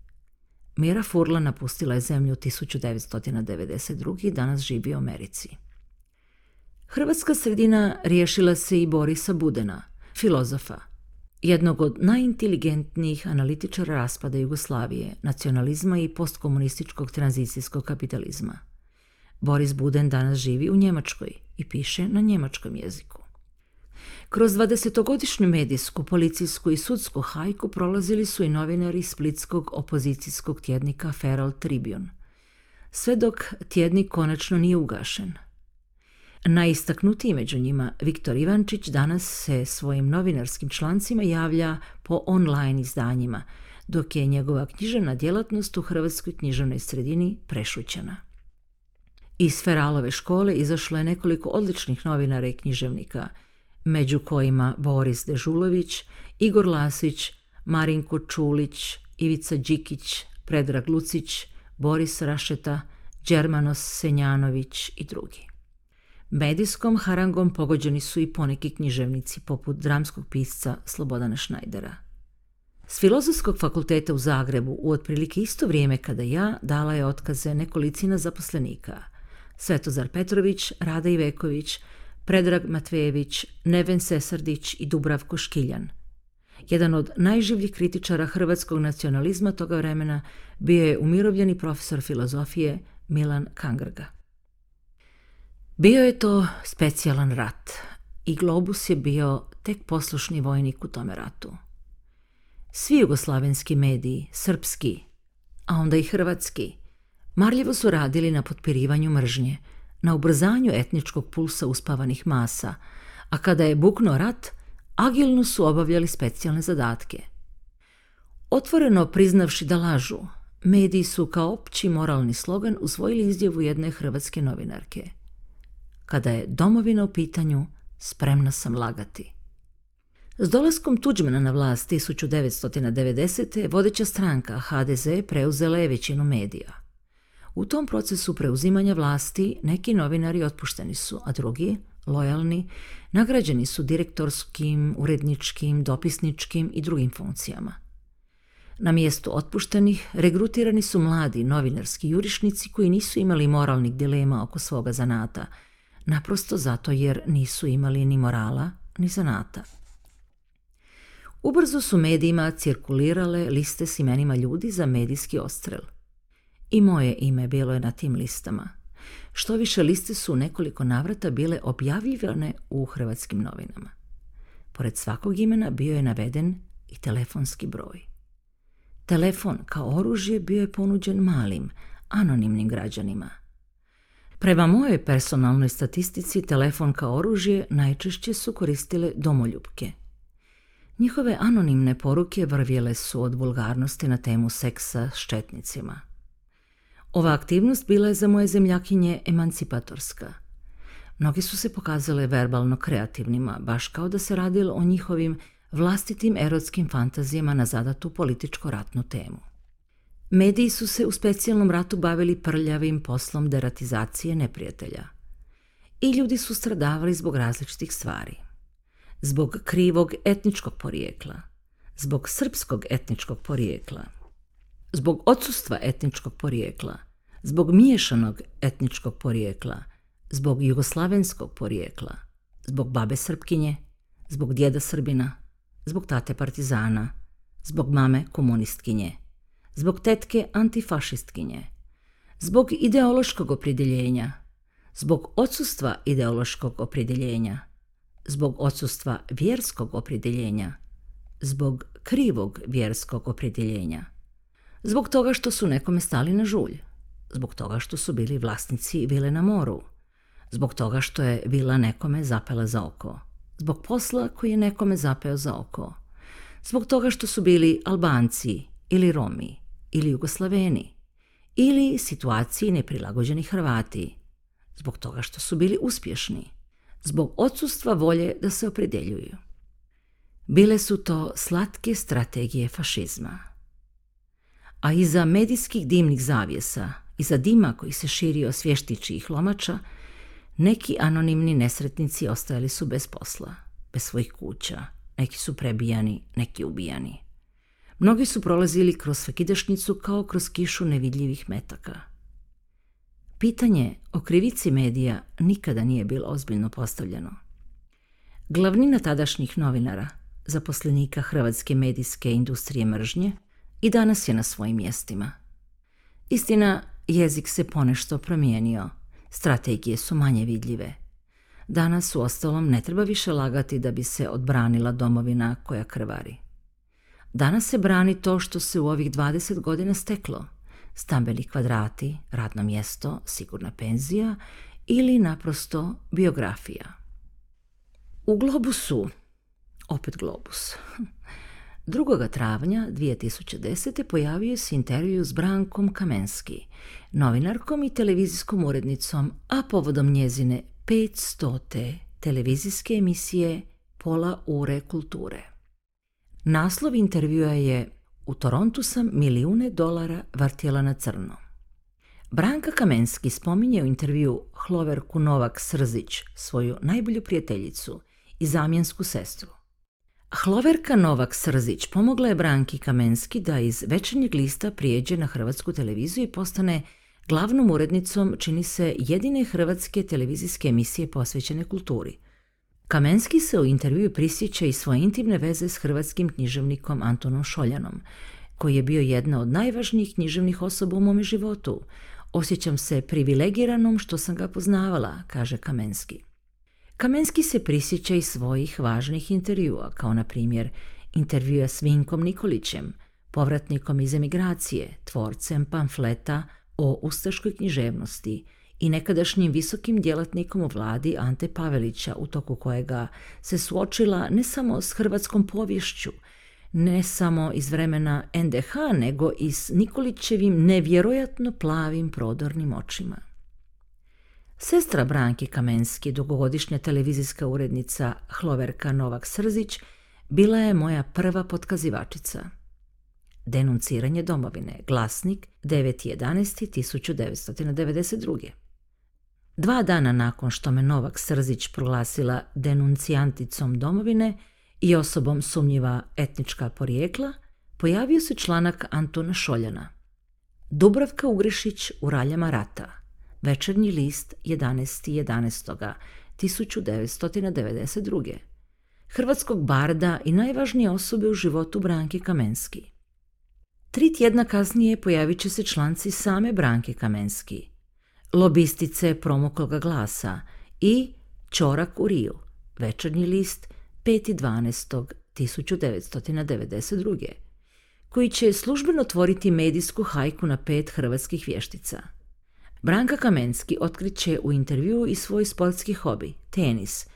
Mira Furla napustila je zemlju 1992. i danas živi u Americi. Hrvatska sredina riješila se i Borisa Budena, filozofa, jednog od najinteligentnijih analitičara raspada Jugoslavije, nacionalizma i postkomunističkog tranzicijskog kapitalizma. Boris Buden danas živi u Njemačkoj i piše na njemačkom jeziku. Kroz 20-godišnju medijsku, policijsku i sudsku hajku prolazili su i novinari splitskog opozicijskog tjednika Feral Tribune. Sve dok tjednik konačno nije ugašen. Najistaknutiji među njima, Viktor Ivančić danas se svojim novinarskim člancima javlja po online izdanjima, dok je njegova književna djelatnost u hrvatskoj književnoj sredini prešućena. Iz Feralove škole izašlo je nekoliko odličnih novinara i književnika – među kojima Boris Dežulović, Igor Lasić, Marinko Čulić, Ivica Đikić, Predrag Lucić, Boris Rašeta, Đermanos Senjanović i drugi. Medijskom harangom pogođeni su i poneki književnici poput dramskog pisca Slobodana Šnajdera. S Filozofskog fakulteta u Zagrebu u otprilike isto vrijeme kada ja dala je otkaze nekolicina zaposlenika. Svetozar Petrović, Rada Iveković, Predrag Matvejević, Neven Sesardić i Dubravko Škiljan. Jedan od najživljih kritičara hrvatskog nacionalizma toga vremena bio je umirovljeni profesor filozofije Milan Kangrga. Bio je to specijalan rat i Globus je bio tek poslušni vojnik u tome ratu. Svi jugoslavenski mediji, srpski, a onda i hrvatski, marljivo su radili na potpirivanju mržnje – na ubrzanju etničkog pulsa uspavanih masa, a kada je bukno rat, agilno su obavljali specijalne zadatke. Otvoreno priznavši da lažu, mediji su kao opći moralni slogan usvojili izjavu jedne hrvatske novinarke. Kada je domovina u pitanju, spremna sam lagati. S dolaskom Tuđmana na vlast 1990. vodeća stranka HDZ preuzela je većinu medija – u tom procesu preuzimanja vlasti neki novinari otpušteni su, a drugi, lojalni, nagrađeni su direktorskim, uredničkim, dopisničkim i drugim funkcijama. Na mjestu otpuštenih regrutirani su mladi novinarski jurišnici koji nisu imali moralnih dilema oko svoga zanata, naprosto zato jer nisu imali ni morala ni zanata. Ubrzo su medijima cirkulirale liste s imenima ljudi za medijski ostrel – i moje ime bilo je na tim listama. Što više liste su u nekoliko navrata bile objavljivane u hrvatskim novinama. Pored svakog imena bio je naveden i telefonski broj. Telefon kao oružje bio je ponuđen malim, anonimnim građanima. Prema mojoj personalnoj statistici, telefon kao oružje najčešće su koristile domoljubke. Njihove anonimne poruke vrvjele su od vulgarnosti na temu seksa s četnicima. Ova aktivnost bila je za moje zemljakinje emancipatorska. Mnogi su se pokazale verbalno kreativnima, baš kao da se radilo o njihovim vlastitim erotskim fantazijama na zadatu političko-ratnu temu. Mediji su se u specijalnom ratu bavili prljavim poslom deratizacije neprijatelja. I ljudi su stradavali zbog različitih stvari. Zbog krivog etničkog porijekla, zbog srpskog etničkog porijekla – zbog odsustva etničkog porijekla, zbog miješanog etničkog porijekla, zbog jugoslavenskog porijekla, zbog babe Srpkinje, zbog djeda Srbina, zbog tate Partizana, zbog mame komunistkinje, zbog tetke antifašistkinje, zbog ideološkog opredjeljenja, zbog odsustva ideološkog opredjeljenja, zbog odsustva vjerskog opredjeljenja, zbog krivog vjerskog opredjeljenja – Zbog toga što su nekome stali na žulj. Zbog toga što su bili vlasnici vile na moru. Zbog toga što je vila nekome zapela za oko. Zbog posla koji je nekome zapeo za oko. Zbog toga što su bili Albanci ili Romi ili Jugoslaveni ili situaciji neprilagođeni Hrvati. Zbog toga što su bili uspješni. Zbog odsustva volje da se opredeljuju. Bile su to slatke strategije fašizma a iza medijskih dimnih zavjesa, iza dima koji se širio svještići i lomača, neki anonimni nesretnici ostajali su bez posla, bez svojih kuća, neki su prebijani, neki ubijani. Mnogi su prolazili kroz Svekidešnicu kao kroz kišu nevidljivih metaka. Pitanje o krivici medija nikada nije bilo ozbiljno postavljeno. Glavnina tadašnjih novinara, zaposlenika hrvatske medijske industrije mržnje, i danas je na svojim mjestima. Istina, jezik se ponešto promijenio, strategije su manje vidljive. Danas u ostalom ne treba više lagati da bi se odbranila domovina koja krvari. Danas se brani to što se u ovih 20 godina steklo. Stambeni kvadrati, radno mjesto, sigurna penzija ili naprosto biografija. U globusu, opet globus, 2. travnja 2010. pojavio se intervju s Brankom Kamenski, novinarkom i televizijskom urednicom, a povodom njezine 500. televizijske emisije Pola ure kulture. Naslov intervjua je U Torontu sam milijune dolara vartjela na crno. Branka Kamenski spominje u intervju Hloverku Novak Srzić, svoju najbolju prijateljicu i zamjensku sestru. Hloverka Novak-Srzić pomogla je Branki Kamenski da iz večernjeg lista prijeđe na hrvatsku televiziju i postane glavnom urednicom čini se jedine hrvatske televizijske emisije posvećene kulturi. Kamenski se u intervju prisjeća i svoje intimne veze s hrvatskim književnikom Antonom Šoljanom, koji je bio jedna od najvažnijih književnih osoba u mome životu. Osjećam se privilegiranom što sam ga poznavala, kaže Kamenski. Kamenski se prisjeća i svojih važnih intervjua, kao na primjer intervjua s Vinkom Nikolićem, povratnikom iz emigracije, tvorcem pamfleta o ustaškoj književnosti i nekadašnjim visokim djelatnikom u vladi Ante Pavelića u toku kojega se suočila ne samo s hrvatskom povješću, ne samo iz vremena NDH, nego i s Nikolićevim nevjerojatno plavim prodornim očima. Sestra Branki Kamenski, dugogodišnja televizijska urednica Hloverka Novak Srzić, bila je moja prva potkazivačica. Denunciranje domovine, glasnik 9.11.1992. Dva dana nakon što me Novak Srzić proglasila denuncijanticom domovine i osobom sumnjiva etnička porijekla, pojavio se članak Antona Šoljana. Dubravka Ugrišić u raljama rata – Večernji list 11.11.1992. Hrvatskog barda i najvažnije osobe u životu Branke Kamenski. Tri tjedna kasnije pojavit će se članci same Branke Kamenski, lobistice promokloga glasa i Čorak u Riju, večernji list 5.12.1992 koji će službeno otvoriti medijsku hajku na pet hrvatskih vještica – Branka Kamenski otkriće u intervju i svoj sportski hobi, tenis,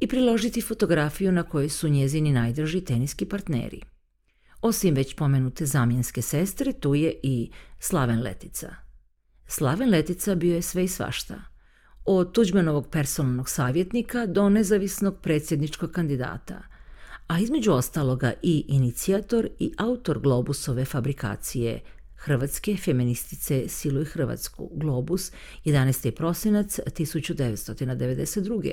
i priložiti fotografiju na kojoj su njezini najdraži teniski partneri. Osim već pomenute zamjenske sestre, tu je i Slaven Letica. Slaven Letica bio je sve i svašta. Od tuđmanovog personalnog savjetnika do nezavisnog predsjedničkog kandidata, a između ostaloga i inicijator i autor globusove fabrikacije – Hrvatske feministice i Hrvatsku Globus 11. prosinac 1992.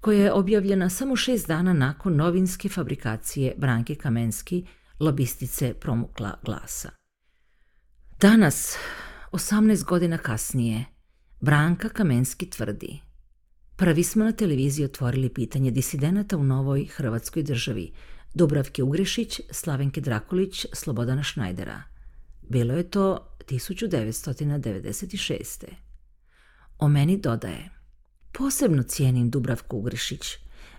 koja je objavljena samo šest dana nakon novinske fabrikacije Branke Kamenski, lobistice Promukla glasa. Danas, 18 godina kasnije, Branka Kamenski tvrdi Prvi smo na televiziji otvorili pitanje disidenata u novoj Hrvatskoj državi, Dubravke Ugrešić, Slavenke Drakulić, Slobodana Šnajdera. Bilo je to 1996. O meni dodaje. Posebno cijenim Dubravku Ugrešić.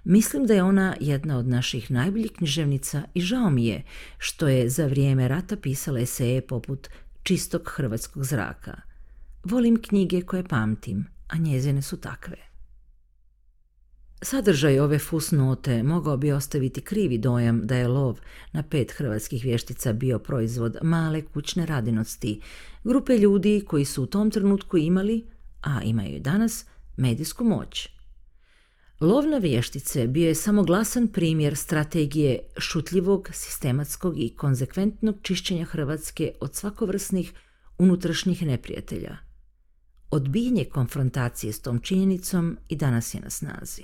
Mislim da je ona jedna od naših najboljih književnica i žao mi je što je za vrijeme rata pisala eseje poput Čistog hrvatskog zraka. Volim knjige koje pamtim, a njezine su takve. Sadržaj ove fusnote mogao bi ostaviti krivi dojam da je lov na pet hrvatskih vještica bio proizvod male kućne radinosti, grupe ljudi koji su u tom trenutku imali, a imaju i danas, medijsku moć. Lov na vještice bio je samo glasan primjer strategije šutljivog, sistematskog i konzekventnog čišćenja Hrvatske od svakovrsnih unutrašnjih neprijatelja. Odbijanje konfrontacije s tom činjenicom i danas je na snazi.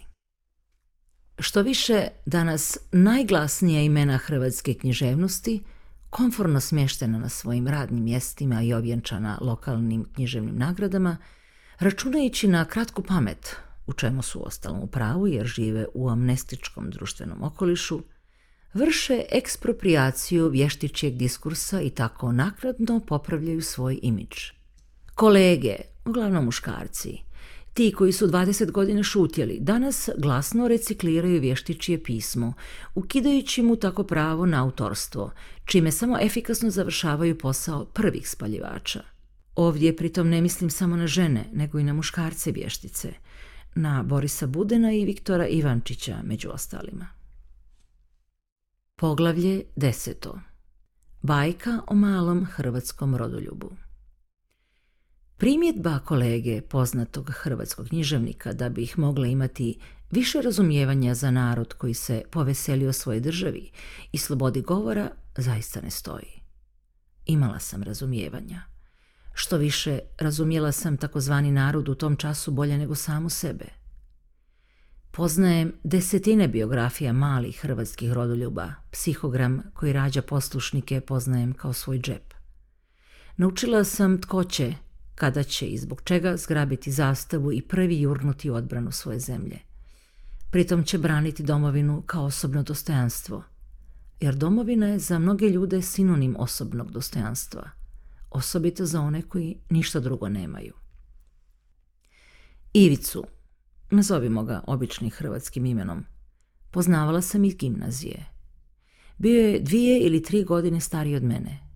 Što više, danas najglasnija imena hrvatske književnosti konforno smještena na svojim radnim mjestima i objenčana lokalnim književnim nagradama, računajući na kratku pamet, u čemu su ostalom u pravu jer žive u amnestičkom društvenom okolišu, vrše ekspropriaciju vještićeg diskursa i tako naknadno popravljaju svoj imidž. Kolege, uglavnom muškarci, ti koji su 20 godina šutjeli, danas glasno recikliraju vještičije pismo, ukidajući mu tako pravo na autorstvo, čime samo efikasno završavaju posao prvih spaljivača. Ovdje pritom ne mislim samo na žene, nego i na muškarce vještice, na Borisa Budena i Viktora Ivančića među ostalima. Poglavlje deseto. Bajka o malom hrvatskom rodoljubu. Primjetba kolege poznatog hrvatskog književnika da bi ih mogla imati više razumijevanja za narod koji se poveselio svoje državi i slobodi govora zaista ne stoji. Imala sam razumijevanja. Što više, razumjela sam takozvani narod u tom času bolje nego samu sebe. Poznajem desetine biografija malih hrvatskih rodoljuba, psihogram koji rađa poslušnike poznajem kao svoj džep. Naučila sam tko će kada će i zbog čega zgrabiti zastavu i prvi jurnuti u odbranu svoje zemlje. Pritom će braniti domovinu kao osobno dostojanstvo, jer domovina je za mnoge ljude sinonim osobnog dostojanstva, osobito za one koji ništa drugo nemaju. Ivicu, nazovimo ga običnim hrvatskim imenom, poznavala sam iz gimnazije. Bio je dvije ili tri godine stariji od mene,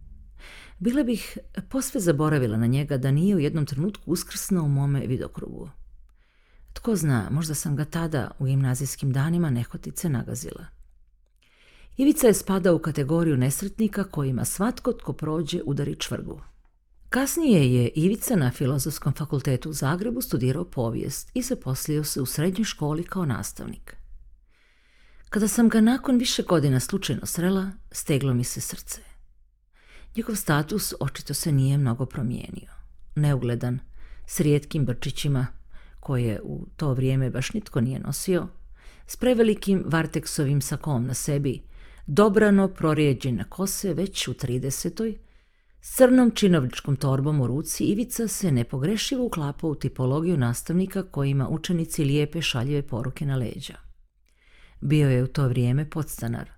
bila bih posve zaboravila na njega da nije u jednom trenutku uskrsnao u mome vidokrugu. Tko zna, možda sam ga tada u gimnazijskim danima nehotice nagazila. Ivica je spadao u kategoriju nesretnika kojima svatko tko prođe udari čvrgu. Kasnije je Ivica na Filozofskom fakultetu u Zagrebu studirao povijest i zaposlio se u srednjoj školi kao nastavnik. Kada sam ga nakon više godina slučajno srela, steglo mi se srce. Njegov status očito se nije mnogo promijenio. Neugledan, s rijetkim brčićima, koje u to vrijeme baš nitko nije nosio, s prevelikim varteksovim sakom na sebi, dobrano na kose već u 30. S crnom činovničkom torbom u ruci Ivica se nepogrešivo uklapa u tipologiju nastavnika kojima učenici lijepe šaljive poruke na leđa. Bio je u to vrijeme podstanar.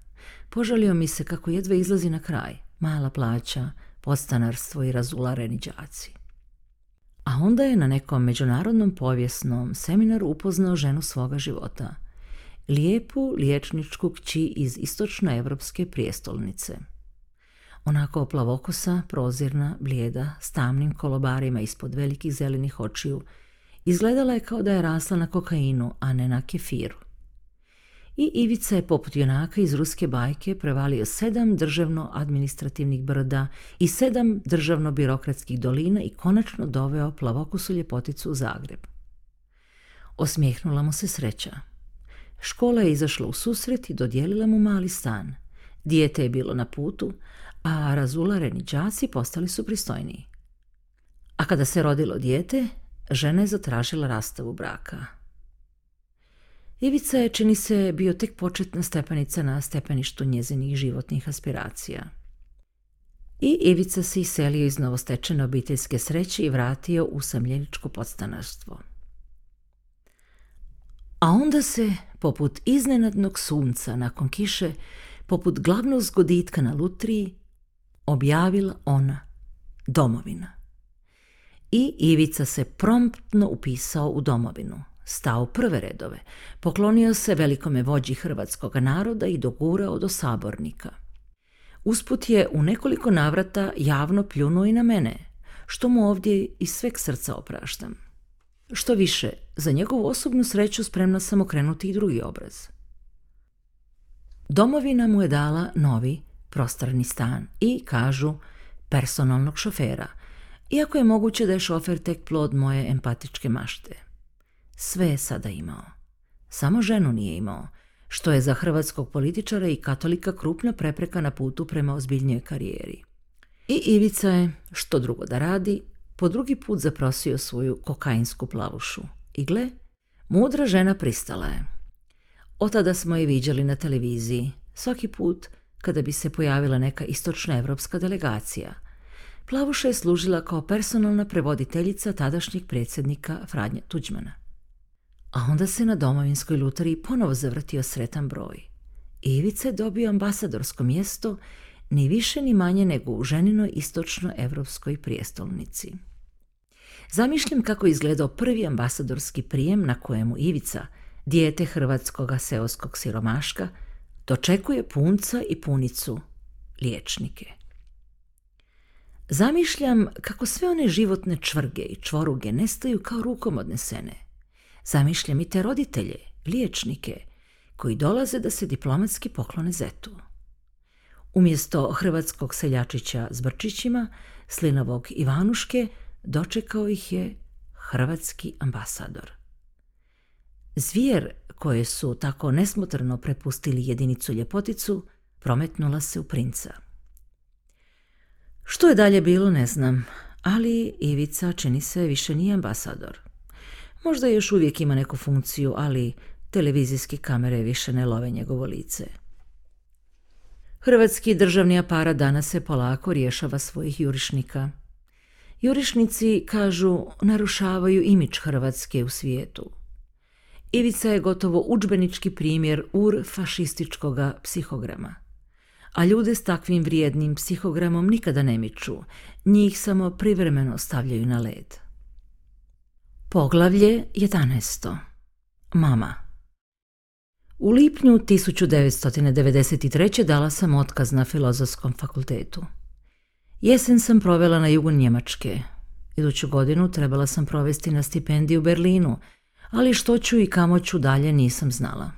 Požalio mi se kako jedva izlazi na kraj mala plaća, podstanarstvo i razulareni đaci. A onda je na nekom međunarodnom povijesnom seminaru upoznao ženu svoga života, lijepu liječničku kći iz istočnoevropske prijestolnice. Onako plavokosa, prozirna, blijeda, s tamnim kolobarima ispod velikih zelenih očiju, izgledala je kao da je rasla na kokainu, a ne na kefiru i Ivica je poput junaka iz ruske bajke prevalio sedam državno-administrativnih brda i sedam državno-birokratskih dolina i konačno doveo plavokusu ljepoticu u Zagreb. Osmijehnula mu se sreća. Škola je izašla u susret i dodijelila mu mali stan. Dijete je bilo na putu, a razulareni džaci postali su pristojniji. A kada se rodilo dijete, žena je zatražila rastavu braka. Ivica je, čini se, bio tek početna stepenica na stepeništu njezinih životnih aspiracija. I Ivica se iselio iz novostečene obiteljske sreće i vratio u samljeničko podstanarstvo. A onda se, poput iznenadnog sunca nakon kiše, poput glavnog zgoditka na lutriji, objavila ona, domovina. I Ivica se promptno upisao u domovinu – stao prve redove, poklonio se velikome vođi hrvatskog naroda i dogurao do sabornika. Usput je u nekoliko navrata javno pljunuo i na mene, što mu ovdje iz sveg srca opraštam. Što više, za njegovu osobnu sreću spremna sam okrenuti i drugi obraz. Domovina mu je dala novi, prostorni stan i, kažu, personalnog šofera, iako je moguće da je šofer tek plod moje empatičke mašte. Sve je sada imao. Samo ženu nije imao, što je za hrvatskog političara i katolika krupna prepreka na putu prema ozbiljnijoj karijeri. I Ivica je, što drugo da radi, po drugi put zaprosio svoju kokainsku plavušu. I gle, mudra žena pristala je. Otada smo je viđali na televiziji, svaki put kada bi se pojavila neka istočna evropska delegacija. Plavuša je služila kao personalna prevoditeljica tadašnjeg predsjednika Franja Tuđmana a onda se na domovinskoj lutari ponovo zavrtio sretan broj. Ivica je dobio ambasadorsko mjesto ni više ni manje nego u ženinoj istočnoevropskoj prijestolnici. Zamišljam kako izgledao prvi ambasadorski prijem na kojemu Ivica, dijete hrvatskog seoskog siromaška, dočekuje punca i punicu, liječnike. Zamišljam kako sve one životne čvrge i čvoruge nestaju kao rukom odnesene, Zamišljam i te roditelje, liječnike, koji dolaze da se diplomatski poklone zetu. Umjesto hrvatskog seljačića s brčićima, slinovog Ivanuške, dočekao ih je hrvatski ambasador. Zvijer koje su tako nesmotrno prepustili jedinicu ljepoticu, prometnula se u princa. Što je dalje bilo, ne znam, ali Ivica čini se više nije ambasador. Možda još uvijek ima neku funkciju, ali televizijski kamere više ne love njegovo lice. Hrvatski državni aparat danas se polako rješava svojih jurišnika. Jurišnici, kažu, narušavaju imidž Hrvatske u svijetu. Ivica je gotovo učbenički primjer ur fašističkog psihograma. A ljude s takvim vrijednim psihogramom nikada ne miču, njih samo privremeno stavljaju na led. Poglavlje 11. Mama U lipnju 1993. dala sam otkaz na filozofskom fakultetu. Jesen sam provela na jugu Njemačke. Iduću godinu trebala sam provesti na stipendiju u Berlinu, ali što ću i kamo ću dalje nisam znala.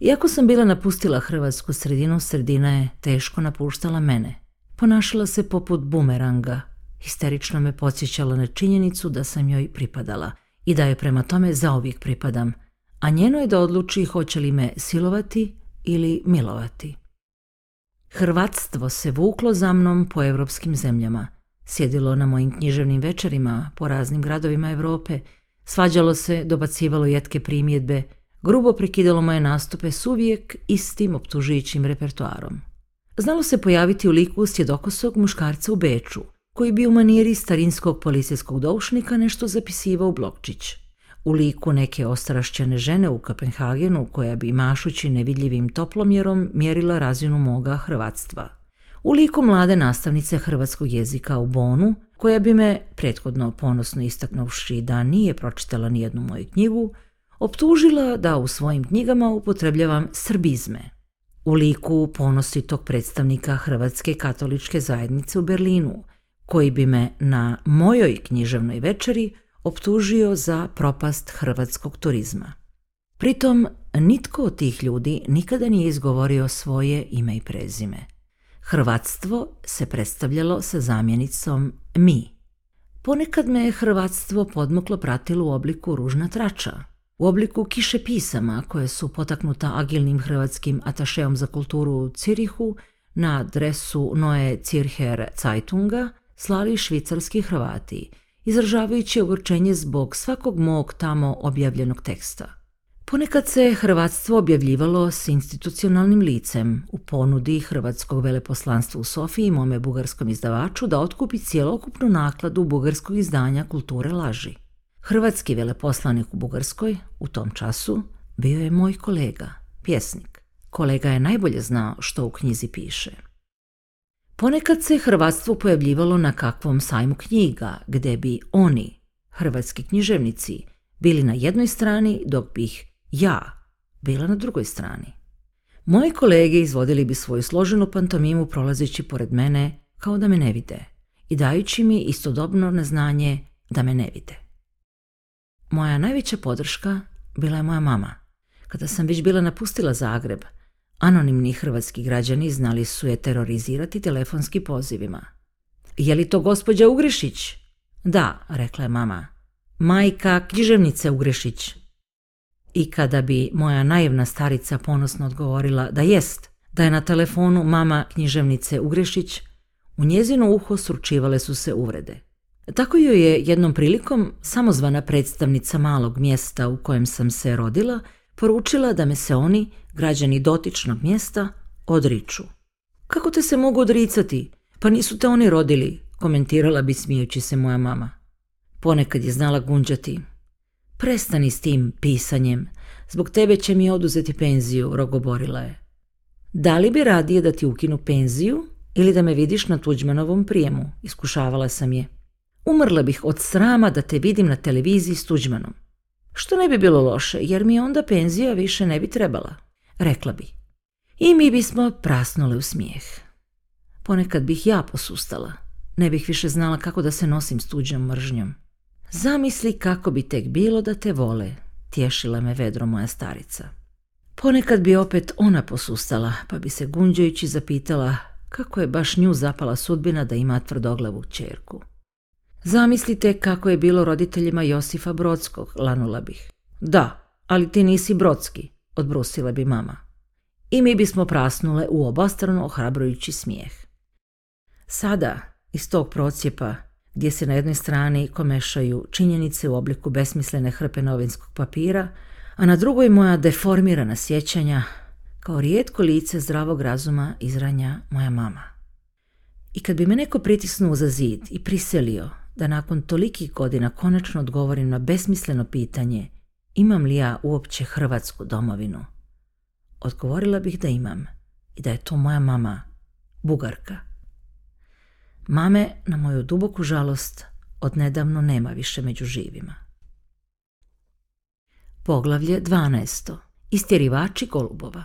Iako sam bila napustila hrvatsku sredinu, sredina je teško napuštala mene. Ponašala se poput bumeranga – Histerično me podsjećalo na činjenicu da sam joj pripadala i da joj prema tome zaovijek pripadam, a njeno je da odluči hoće li me silovati ili milovati. Hrvatstvo se vuklo za mnom po europskim zemljama. Sjedilo na mojim književnim večerima po raznim gradovima Europe, svađalo se, dobacivalo jetke primjedbe, grubo prekidalo moje nastupe s uvijek istim optužujućim repertoarom. Znalo se pojaviti u liku sjedokosog muškarca u Beču – koji bi u maniri starinskog policijskog doušnika nešto zapisivao Blokčić. U liku neke ostrašćene žene u Kopenhagenu koja bi mašući nevidljivim toplomjerom mjerila razinu moga hrvatstva. U liku mlade nastavnice hrvatskog jezika u Bonu koja bi me, prethodno ponosno istaknuvši da nije pročitala nijednu moju knjigu, optužila da u svojim knjigama upotrebljavam srbizme. U liku ponositog predstavnika Hrvatske katoličke zajednice u Berlinu – koji bi me na mojoj književnoj večeri optužio za propast hrvatskog turizma. Pritom, nitko od tih ljudi nikada nije izgovorio svoje ime i prezime. Hrvatstvo se predstavljalo sa zamjenicom mi. Ponekad me je hrvatstvo podmuklo pratilo u obliku ružna trača, u obliku kiše pisama koje su potaknuta agilnim hrvatskim atašeom za kulturu u Cirihu na adresu Noe Cirher Zeitunga – slali švicarski Hrvati, izražavajući ogorčenje zbog svakog mog tamo objavljenog teksta. Ponekad se hrvatstvo objavljivalo s institucionalnim licem u ponudi Hrvatskog veleposlanstva u Sofiji i mome bugarskom izdavaču da otkupi cjelokupnu nakladu bugarskog izdanja Kulture laži. Hrvatski veleposlanik u Bugarskoj u tom času bio je moj kolega, pjesnik. Kolega je najbolje znao što u knjizi piše. Ponekad se hrvatstvo pojavljivalo na kakvom sajmu knjiga, gdje bi oni, hrvatski književnici, bili na jednoj strani dok bih ja bila na drugoj strani. Moji kolege izvodili bi svoju složenu pantomimu prolazeći pored mene kao da me ne vide i dajući mi istodobno neznanje da me ne vide. Moja najveća podrška bila je moja mama. Kada sam već bila napustila Zagreb – Anonimni hrvatski građani znali su je terorizirati telefonski pozivima. Je li to gospođa Ugrešić? Da, rekla je mama. Majka književnice Ugrešić. I kada bi moja naivna starica ponosno odgovorila da jest, da je na telefonu mama književnice Ugrešić, u njezino uho sručivale su se uvrede. Tako joj je jednom prilikom samozvana predstavnica malog mjesta u kojem sam se rodila – poručila da me se oni, građani dotičnog mjesta, odriču. Kako te se mogu odricati? Pa nisu te oni rodili, komentirala bi smijući se moja mama. Ponekad je znala gunđati. Prestani s tim pisanjem, zbog tebe će mi oduzeti penziju, rogoborila je. Da li bi radije da ti ukinu penziju ili da me vidiš na Tuđmanovom prijemu, iskušavala sam je. Umrla bih od srama da te vidim na televiziji s Tuđmanom. Što ne bi bilo loše, jer mi onda penzija više ne bi trebala, rekla bi. I mi bismo prasnule u smijeh. Ponekad bih ja posustala. Ne bih više znala kako da se nosim s tuđom mržnjom. Zamisli kako bi tek bilo da te vole, tješila me vedro moja starica. Ponekad bi opet ona posustala, pa bi se gunđajući zapitala kako je baš nju zapala sudbina da ima tvrdoglavu čerku. Zamislite kako je bilo roditeljima Josifa Brodskog, lanula bih. Da, ali ti nisi Brodski, odbrusila bi mama. I mi bismo prasnule u obostrano ohrabrujući smijeh. Sada, iz tog procijepa, gdje se na jednoj strani komešaju činjenice u obliku besmislene hrpe novinskog papira, a na drugoj moja deformirana sjećanja, kao rijetko lice zdravog razuma izranja moja mama. I kad bi me neko pritisnuo za zid i priselio da nakon tolikih godina konačno odgovorim na besmisleno pitanje imam li ja uopće Hrvatsku domovinu? Odgovorila bih da imam i da je to moja mama, Bugarka. Mame, na moju duboku žalost, odnedavno nema više među živima. Poglavlje 12. Istjerivači golubova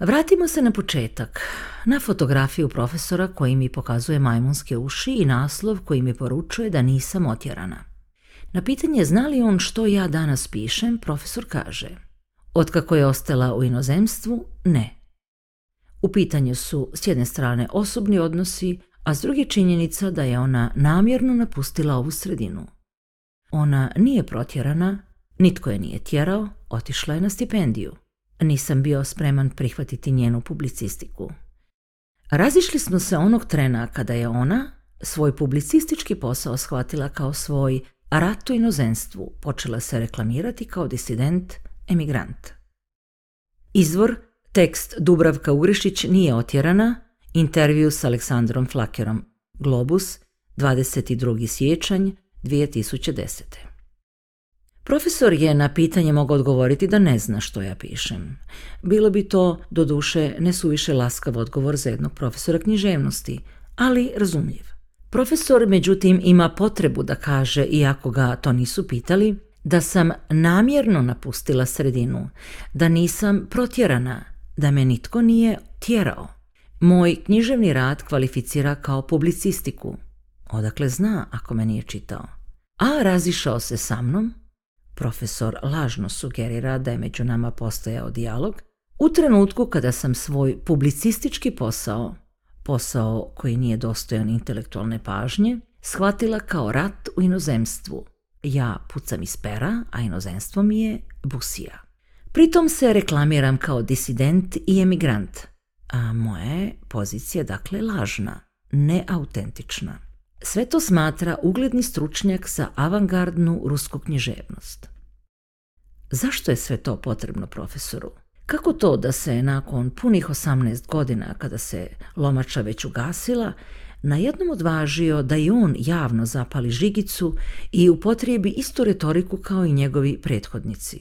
Vratimo se na početak, na fotografiju profesora koji mi pokazuje majmunske uši i naslov koji mi poručuje da nisam otjerana. Na pitanje zna li on što ja danas pišem, profesor kaže Otkako je ostala u inozemstvu, ne. U pitanju su s jedne strane osobni odnosi, a s druge činjenica da je ona namjerno napustila ovu sredinu. Ona nije protjerana, nitko je nije tjerao, otišla je na stipendiju nisam bio spreman prihvatiti njenu publicistiku. Razišli smo se onog trena kada je ona svoj publicistički posao shvatila kao svoj rat u inozemstvu počela se reklamirati kao disident, emigrant. Izvor, tekst Dubravka Ugrišić nije otjerana, intervju s Aleksandrom Flakerom, Globus, 22. siječanj 2010. Profesor je na pitanje mogao odgovoriti da ne zna što ja pišem. Bilo bi to, doduše, ne suviše laskav odgovor za jednog profesora književnosti, ali razumljiv. Profesor, međutim, ima potrebu da kaže, iako ga to nisu pitali, da sam namjerno napustila sredinu, da nisam protjerana, da me nitko nije tjerao. Moj književni rad kvalificira kao publicistiku. Odakle zna ako me nije čitao. A razišao se sa mnom Profesor lažno sugerira da je među nama postojao dijalog u trenutku kada sam svoj publicistički posao, posao koji nije dostojan intelektualne pažnje, shvatila kao rat u inozemstvu. Ja pucam iz pera, a inozemstvo mi je busija. Pritom se reklamiram kao disident i emigrant, a moje je pozicija dakle lažna, neautentična. Sve to smatra ugledni stručnjak za avangardnu rusku književnost. Zašto je sve to potrebno profesoru? Kako to da se nakon punih 18 godina kada se lomača već ugasila, najednom odvažio da i on javno zapali žigicu i upotrijebi istu retoriku kao i njegovi prethodnici.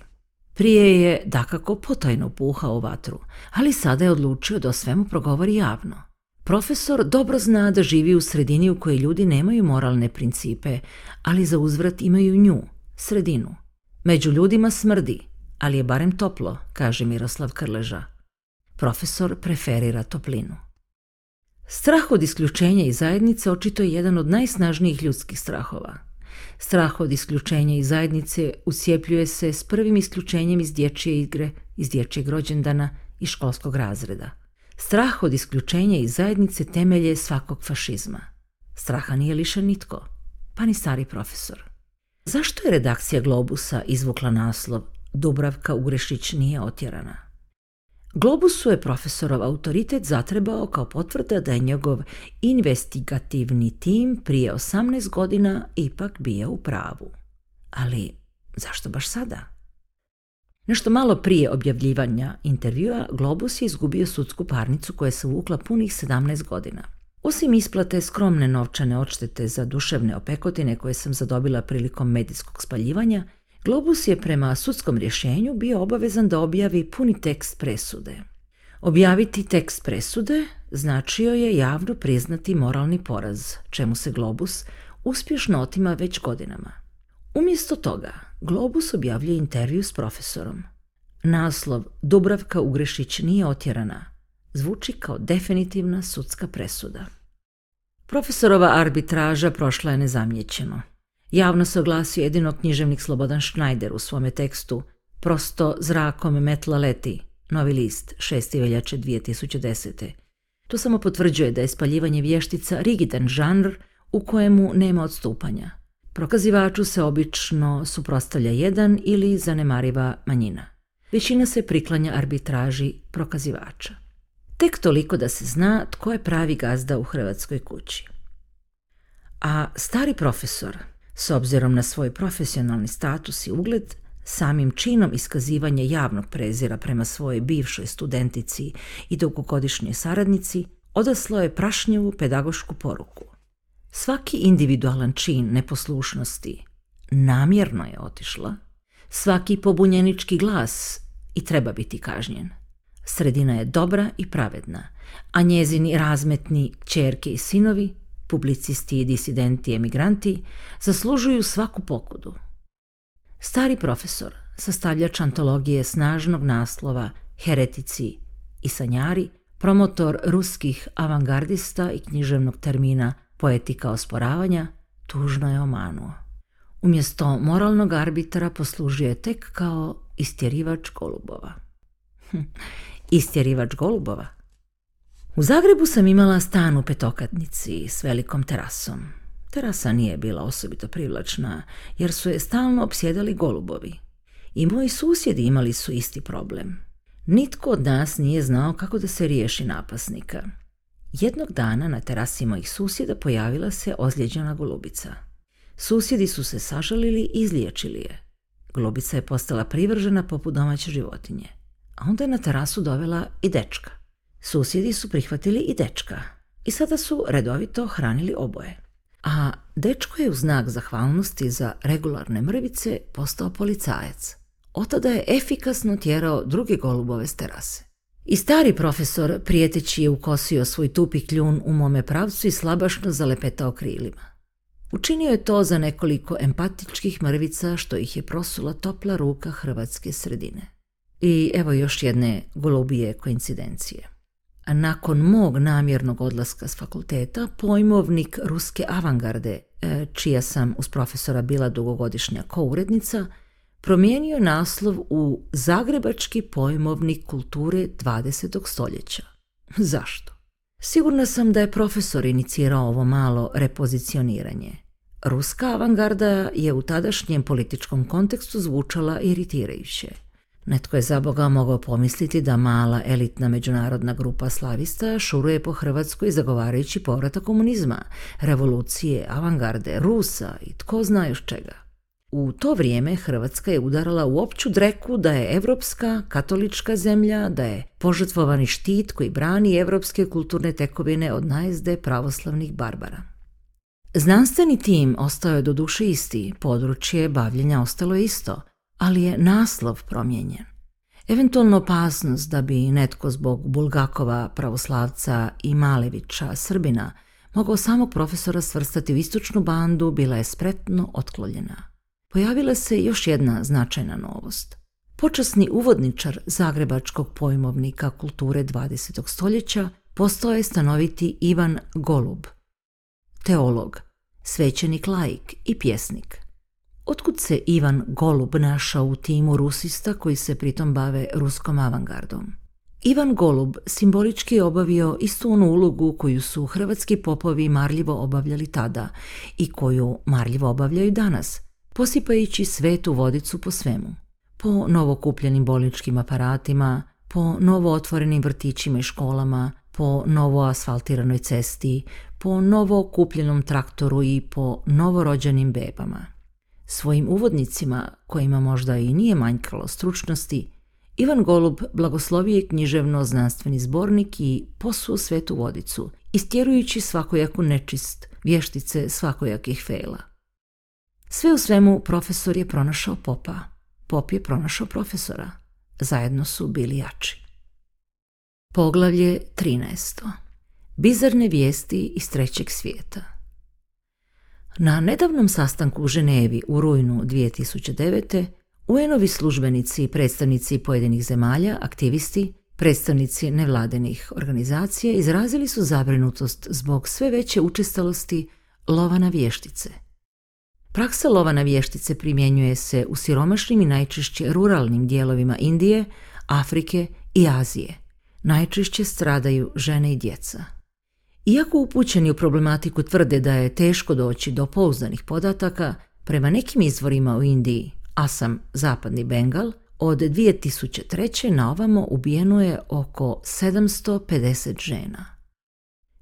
Prije je dakako potajno puhao vatru, ali sada je odlučio da o svemu progovori javno. Profesor dobro zna da živi u sredini u kojoj ljudi nemaju moralne principe, ali za uzvrat imaju nju, sredinu – Među ljudima smrdi, ali je barem toplo, kaže Miroslav Krleža. Profesor preferira toplinu. Strah od isključenja i zajednice očito je jedan od najsnažnijih ljudskih strahova. Strah od isključenja i zajednice usjepljuje se s prvim isključenjem iz dječje igre, iz dječjeg rođendana i školskog razreda. Strah od isključenja i zajednice temelje svakog fašizma. Straha nije liše nitko, pa ni stari profesor. Zašto je redakcija Globusa izvukla naslov Dubravka Ugrešić nije otjerana? Globusu je profesorov autoritet zatrebao kao potvrda da je njegov investigativni tim prije 18 godina ipak bio u pravu. Ali zašto baš sada? Nešto malo prije objavljivanja intervjua Globus je izgubio sudsku parnicu koja se vukla punih 17 godina. Osim isplate skromne novčane odštete za duševne opekotine koje sam zadobila prilikom medijskog spaljivanja, Globus je prema sudskom rješenju bio obavezan da objavi puni tekst presude. Objaviti tekst presude značio je javno priznati moralni poraz, čemu se Globus uspješno otima već godinama. Umjesto toga, Globus objavljuje intervju s profesorom. Naslov Dubravka Ugrešić nije otjerana – Zvuči kao definitivna sudska presuda. Profesorova arbitraža prošla je nezamjećeno. Javno se oglasio jedino književnik Slobodan Schneider u svome tekstu Prosto zrakom metla leti, novi list, 6. veljače 2010. To samo potvrđuje da je spaljivanje vještica rigidan žanr u kojemu nema odstupanja. Prokazivaču se obično suprostavlja jedan ili zanemariva manjina. Većina se priklanja arbitraži prokazivača tek toliko da se zna tko je pravi gazda u Hrvatskoj kući. A stari profesor, s obzirom na svoj profesionalni status i ugled, samim činom iskazivanja javnog prezira prema svojoj bivšoj studentici i dugogodišnjoj saradnici, odaslo je prašnjevu pedagošku poruku. Svaki individualan čin neposlušnosti namjerno je otišla, svaki pobunjenički glas i treba biti kažnjen – Sredina je dobra i pravedna, a njezini razmetni čerke i sinovi, publicisti i disidenti i emigranti, zaslužuju svaku pokudu. Stari profesor, sastavljač antologije snažnog naslova Heretici i sanjari, promotor ruskih avangardista i književnog termina poetika osporavanja, tužno je omanuo. Umjesto moralnog arbitra poslužio je tek kao istjerivač kolubova. Hm, istjerivač golubova. U Zagrebu sam imala stan u petokatnici s velikom terasom. Terasa nije bila osobito privlačna, jer su je stalno obsjedali golubovi. I moji susjedi imali su isti problem. Nitko od nas nije znao kako da se riješi napasnika. Jednog dana na terasi mojih susjeda pojavila se ozlijeđena golubica. Susjedi su se sažalili i izliječili je. Golubica je postala privržena poput domaće životinje a onda je na terasu dovela i dečka. Susjedi su prihvatili i dečka i sada su redovito hranili oboje. A dečko je u znak zahvalnosti za regularne mrvice postao policajac. Otada je efikasno tjerao druge golubove s terase. I stari profesor prijeteći je ukosio svoj tupi kljun u mome pravcu i slabašno zalepetao krilima. Učinio je to za nekoliko empatičkih mrvica što ih je prosula topla ruka hrvatske sredine. I evo još jedne golubije koincidencije. Nakon mog namjernog odlaska s fakulteta, pojmovnik ruske avangarde, e, čija sam uz profesora bila dugogodišnja kourednica, promijenio naslov u Zagrebački pojmovnik kulture 20. stoljeća. Zašto? Sigurna sam da je profesor inicirao ovo malo repozicioniranje. Ruska avangarda je u tadašnjem političkom kontekstu zvučala iritirajuće – Netko je za Boga mogao pomisliti da mala elitna međunarodna grupa slavista šuruje po Hrvatskoj zagovarajući povrata komunizma, revolucije, avangarde, Rusa i tko zna još čega. U to vrijeme Hrvatska je udarala u opću dreku da je evropska, katolička zemlja, da je požrtvovani štit koji brani evropske kulturne tekovine od najezde pravoslavnih barbara. Znanstveni tim ostao je do duše isti, područje bavljenja ostalo je isto – ali je naslov promijenjen. Eventualna opasnost da bi netko zbog Bulgakova, pravoslavca i Malevića, Srbina, mogao samog profesora svrstati u istočnu bandu bila je spretno otklonjena. Pojavila se još jedna značajna novost. Počasni uvodničar zagrebačkog pojmovnika kulture 20. stoljeća postao je stanoviti Ivan Golub, teolog, svećenik laik i pjesnik – Otkud se Ivan Golub našao u timu rusista koji se pritom bave ruskom avangardom? Ivan Golub simbolički je obavio istu onu ulogu koju su hrvatski popovi marljivo obavljali tada i koju marljivo obavljaju danas, posipajući svetu vodicu po svemu. Po novokupljenim bolničkim aparatima, po novo otvorenim vrtićima i školama, po novo asfaltiranoj cesti, po novo kupljenom traktoru i po novorođenim bebama. Svojim uvodnicima, kojima možda i nije manjkalo stručnosti, Ivan Golub blagoslovio je književno-znanstveni zbornik i posuo svetu vodicu, istjerujući svakojaku nečist, vještice svakojakih fejla. Sve u svemu profesor je pronašao popa, pop je pronašao profesora. Zajedno su bili jači. Poglavlje 13. Bizarne vijesti iz trećeg svijeta. Na nedavnom sastanku u Ženevi u rujnu 2009. UN-ovi službenici i predstavnici pojedinih zemalja, aktivisti, predstavnici nevladenih organizacija izrazili su zabrinutost zbog sve veće učestalosti lova na vještice. Praksa lova na vještice primjenjuje se u siromašnim i najčešće ruralnim dijelovima Indije, Afrike i Azije. Najčešće stradaju žene i djeca. Iako upućeni u problematiku tvrde da je teško doći do pouzdanih podataka, prema nekim izvorima u Indiji, a sam zapadni Bengal, od 2003. na ovamo ubijeno je oko 750 žena.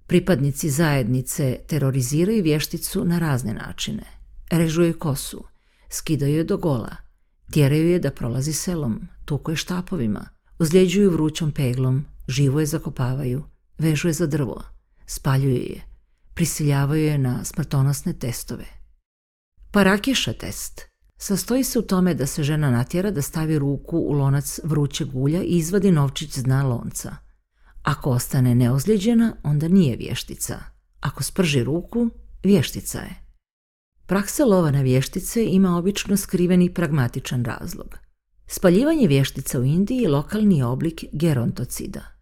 Pripadnici zajednice teroriziraju vješticu na razne načine. Režuje kosu, skidaju je do gola, tjeraju je da prolazi selom, tuku je štapovima, ozljeđuju vrućom peglom, živo je zakopavaju, vežu je za drvo – Spaljuje je. Prisiljavaju je na smrtonosne testove. Parakiša test sastoji se u tome da se žena natjera da stavi ruku u lonac vrućeg ulja i izvadi novčić zna lonca. Ako ostane neozlijeđena, onda nije vještica. Ako sprži ruku, vještica je. Praksa lova na vještice ima obično skriveni pragmatičan razlog. Spaljivanje vještica u Indiji je lokalni oblik gerontocida.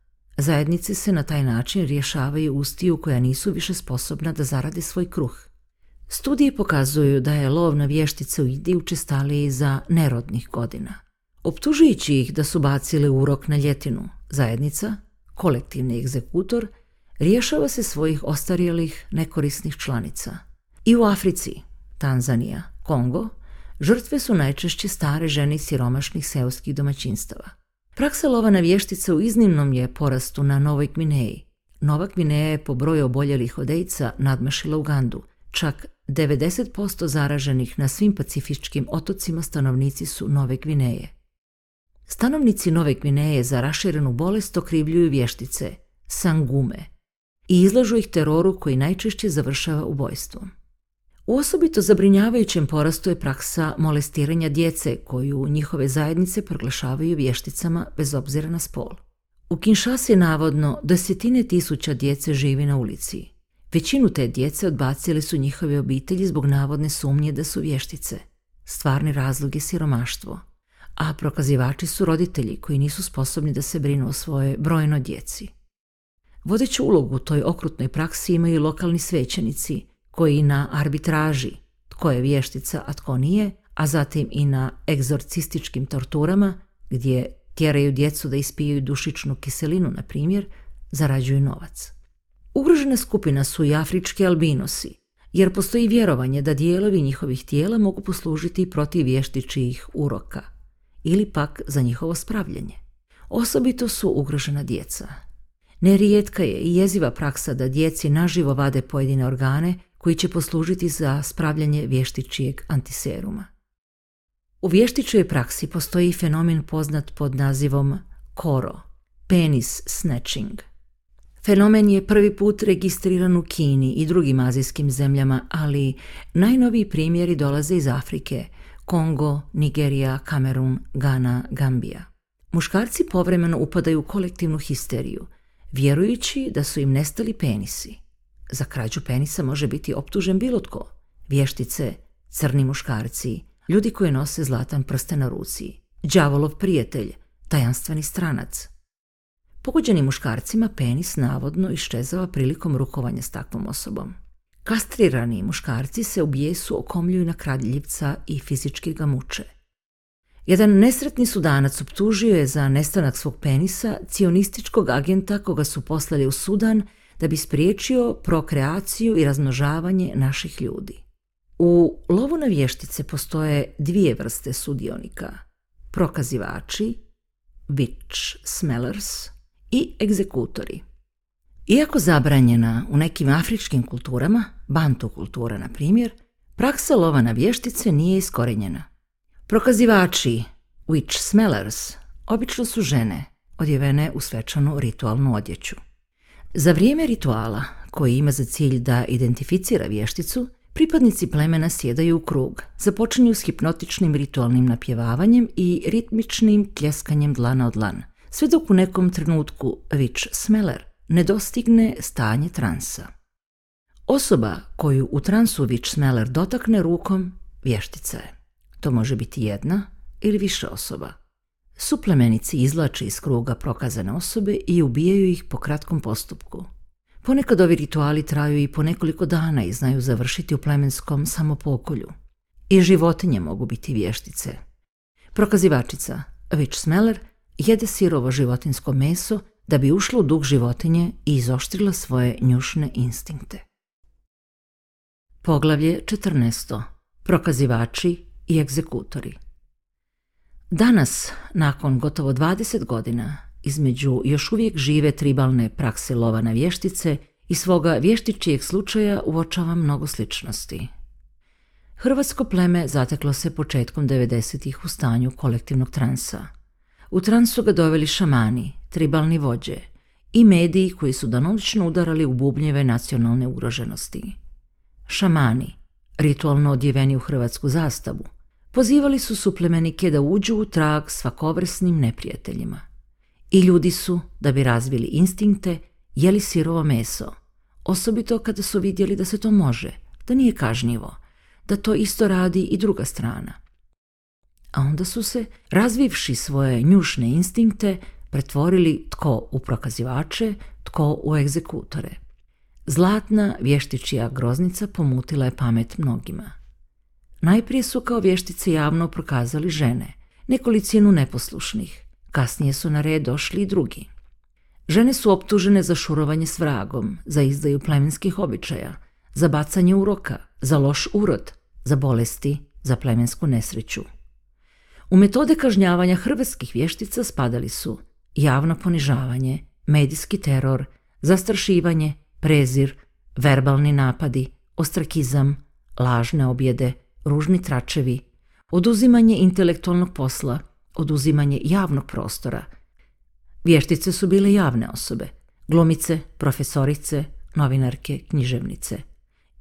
Zajednice se na taj način rješavaju ustiju koja nisu više sposobna da zarade svoj kruh. Studije pokazuju da je lov na vještice u Idi učestaliji za nerodnih godina. Optužujući ih da su bacile urok na ljetinu, zajednica, kolektivni egzekutor, rješava se svojih ostarijelih, nekorisnih članica. I u Africi, Tanzanija, Kongo, žrtve su najčešće stare žene siromašnih seoskih domaćinstava – Praksa lova na vještice u iznimnom je porastu na Novoj Gvineji. Nova Gvineja je po broju oboljelih od aids nadmašila Ugandu. Čak 90% zaraženih na svim pacifičkim otocima stanovnici su Nove Gvineje. Stanovnici Nove Gvineje za raširenu bolest okrivljuju vještice, sangume, i izlažu ih teroru koji najčešće završava ubojstvom. U osobito zabrinjavajućem porastu je praksa molestiranja djece koju njihove zajednice proglašavaju vješticama bez obzira na spol. U Kinshasi je navodno desetine tisuća djece živi na ulici. Većinu te djece odbacili su njihove obitelji zbog navodne sumnje da su vještice. Stvarni razlog je siromaštvo. A prokazivači su roditelji koji nisu sposobni da se brinu o svoje brojno djeci. Vodeću ulogu u toj okrutnoj praksi imaju lokalni svećenici – koji na arbitraži, tko je vještica, a tko nije, a zatim i na egzorcističkim torturama, gdje tjeraju djecu da ispijaju dušičnu kiselinu, na primjer, zarađuju novac. Ugrožena skupina su i afrički albinosi, jer postoji vjerovanje da dijelovi njihovih tijela mogu poslužiti protiv vještičijih uroka ili pak za njihovo spravljanje. Osobito su ugrožena djeca. Nerijetka je i jeziva praksa da djeci naživo vade pojedine organe koji će poslužiti za spravljanje vještičijeg antiseruma. U vještičoj praksi postoji fenomen poznat pod nazivom koro, penis snatching. Fenomen je prvi put registriran u Kini i drugim azijskim zemljama, ali najnoviji primjeri dolaze iz Afrike, Kongo, Nigerija, Kamerun, Ghana, Gambija. Muškarci povremeno upadaju u kolektivnu histeriju, vjerujući da su im nestali penisi. Za krađu penisa može biti optužen bilo tko. Vještice, crni muškarci, ljudi koji nose zlatan prste na ruci, đavolov prijatelj, tajanstveni stranac. Pogođeni muškarcima penis navodno iščezava prilikom rukovanja s takvom osobom. Kastrirani muškarci se u bijesu okomljuju na kradljivca i fizički ga muče. Jedan nesretni sudanac optužio je za nestanak svog penisa cionističkog agenta koga su poslali u Sudan – da bi spriječio prokreaciju i razmnožavanje naših ljudi. U lovu na vještice postoje dvije vrste sudionika, prokazivači, witch smellers i egzekutori. Iako zabranjena u nekim afričkim kulturama, bantu kultura na primjer, praksa lova na vještice nije iskorenjena. Prokazivači, witch smellers, obično su žene, odjevene u svečanu ritualnu odjeću. Za vrijeme rituala, koji ima za cilj da identificira vješticu, pripadnici plemena sjedaju u krug, započinju s hipnotičnim ritualnim napjevavanjem i ritmičnim pljeskanjem dlana od lan, sve dok u nekom trenutku Vič Smeller ne dostigne stanje transa. Osoba koju u transu Vič Smeller dotakne rukom, vještica je. To može biti jedna ili više osoba. Suplemenici izlače iz kruga prokazane osobe i ubijaju ih po kratkom postupku. Ponekad ovi rituali traju i po nekoliko dana i znaju završiti u plemenskom samopokolju. I životinje mogu biti vještice. Prokazivačica, Vič Smeller, jede sirovo životinsko meso da bi ušla u duh životinje i izoštrila svoje njušne instinkte. Poglavlje 14. Prokazivači i egzekutori Danas, nakon gotovo 20 godina, između još uvijek žive tribalne prakse lova na vještice i svoga vještičijeg slučaja uočava mnogo sličnosti. Hrvatsko pleme zateklo se početkom 90. ih u stanju kolektivnog transa. U transu ga doveli šamani, tribalni vođe i mediji koji su danovično udarali u bubnjeve nacionalne ugroženosti. Šamani, ritualno odjeveni u hrvatsku zastavu, Pozivali su suplemenike da uđu u trag svakovrsnim neprijateljima. I ljudi su, da bi razvili instinkte, jeli sirovo meso, osobito kada su vidjeli da se to može, da nije kažnjivo, da to isto radi i druga strana. A onda su se, razvivši svoje njušne instinkte, pretvorili tko u prokazivače, tko u egzekutore. Zlatna vještičija groznica pomutila je pamet mnogima. Najprije su kao vještice javno prokazali žene, nekolicinu neposlušnih. Kasnije su na red došli i drugi. Žene su optužene za šurovanje s vragom, za izdaju plemenskih običaja, za bacanje uroka, za loš urod, za bolesti, za plemensku nesreću. U metode kažnjavanja hrvatskih vještica spadali su javno ponižavanje, medijski teror, zastrašivanje, prezir, verbalni napadi, ostrakizam, lažne objede, ružni tračevi, oduzimanje intelektualnog posla, oduzimanje javnog prostora. Vještice su bile javne osobe, glomice, profesorice, novinarke, književnice.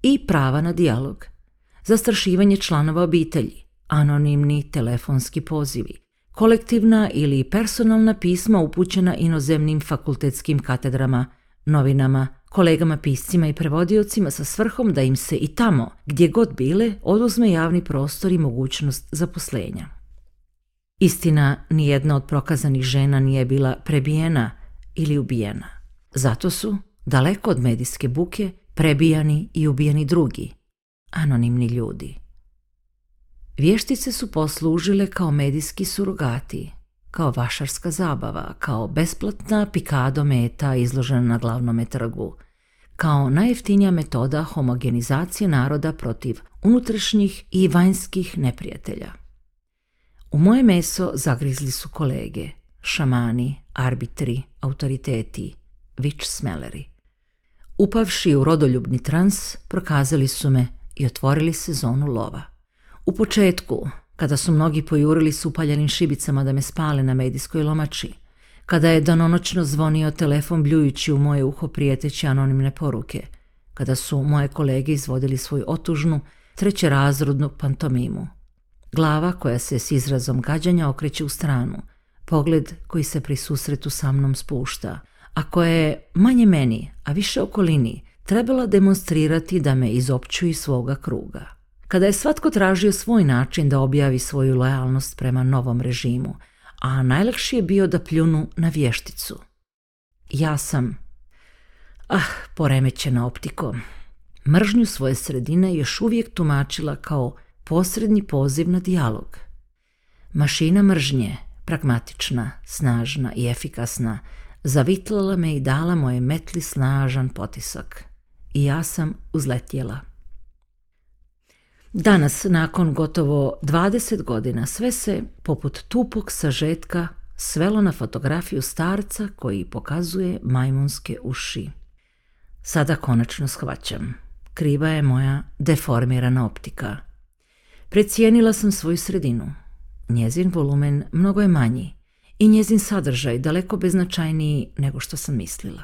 I prava na dijalog, zastrašivanje članova obitelji, anonimni telefonski pozivi, kolektivna ili personalna pisma upućena inozemnim fakultetskim katedrama, novinama, kolegama piscima i prevodiocima sa svrhom da im se i tamo, gdje god bile, oduzme javni prostor i mogućnost zaposlenja. Istina, nijedna od prokazanih žena nije bila prebijena ili ubijena. Zato su, daleko od medijske buke, prebijani i ubijeni drugi, anonimni ljudi. Vještice su poslužile kao medijski surogati – kao vašarska zabava, kao besplatna pikado meta izložena na glavnom trgu, kao najjeftinija metoda homogenizacije naroda protiv unutrašnjih i vanjskih neprijatelja. U moje meso zagrizli su kolege, šamani, arbitri, autoriteti, vič smeleri. Upavši u rodoljubni trans, prokazali su me i otvorili sezonu lova. U početku kada su mnogi pojurili s upaljenim šibicama da me spale na medijskoj lomači, kada je danonočno zvonio telefon bljujući u moje uho prijeteći anonimne poruke, kada su moje kolege izvodili svoju otužnu, trećerazrodnu pantomimu. Glava koja se s izrazom gađanja okreće u stranu, pogled koji se pri susretu sa mnom spušta, a koja je manje meni, a više okolini, trebala demonstrirati da me izopću iz svoga kruga kada je svatko tražio svoj način da objavi svoju lojalnost prema novom režimu, a najlakši je bio da pljunu na vješticu. Ja sam, ah, poremećena optikom, mržnju svoje sredine još uvijek tumačila kao posredni poziv na dijalog. Mašina mržnje, pragmatična, snažna i efikasna, zavitlala me i dala moje metli snažan potisak. I ja sam uzletjela. Danas, nakon gotovo 20 godina, sve se poput tupog sažetka svelo na fotografiju starca koji pokazuje majmunske uši. Sada konačno shvaćam. Kriva je moja deformirana optika. Precijenila sam svoju sredinu. Njezin volumen mnogo je manji i njezin sadržaj daleko beznačajniji nego što sam mislila.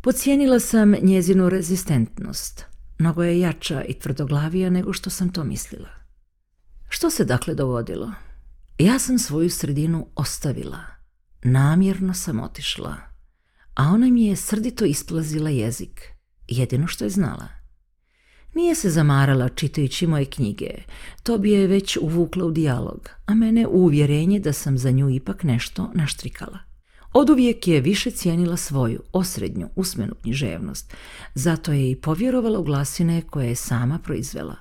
Pocijenila sam njezinu rezistentnost – Mnogo je jača i tvrdoglavija nego što sam to mislila. Što se dakle dovodilo? Ja sam svoju sredinu ostavila. Namjerno sam otišla. A ona mi je srdito isplazila jezik. Jedino što je znala. Nije se zamarala čitajući moje knjige. To bi je već uvukla u dijalog, a mene u uvjerenje da sam za nju ipak nešto naštrikala uvijek je više cijenila svoju osrednju usmenu književnost, zato je i povjerovala u glasine koje je sama proizvela.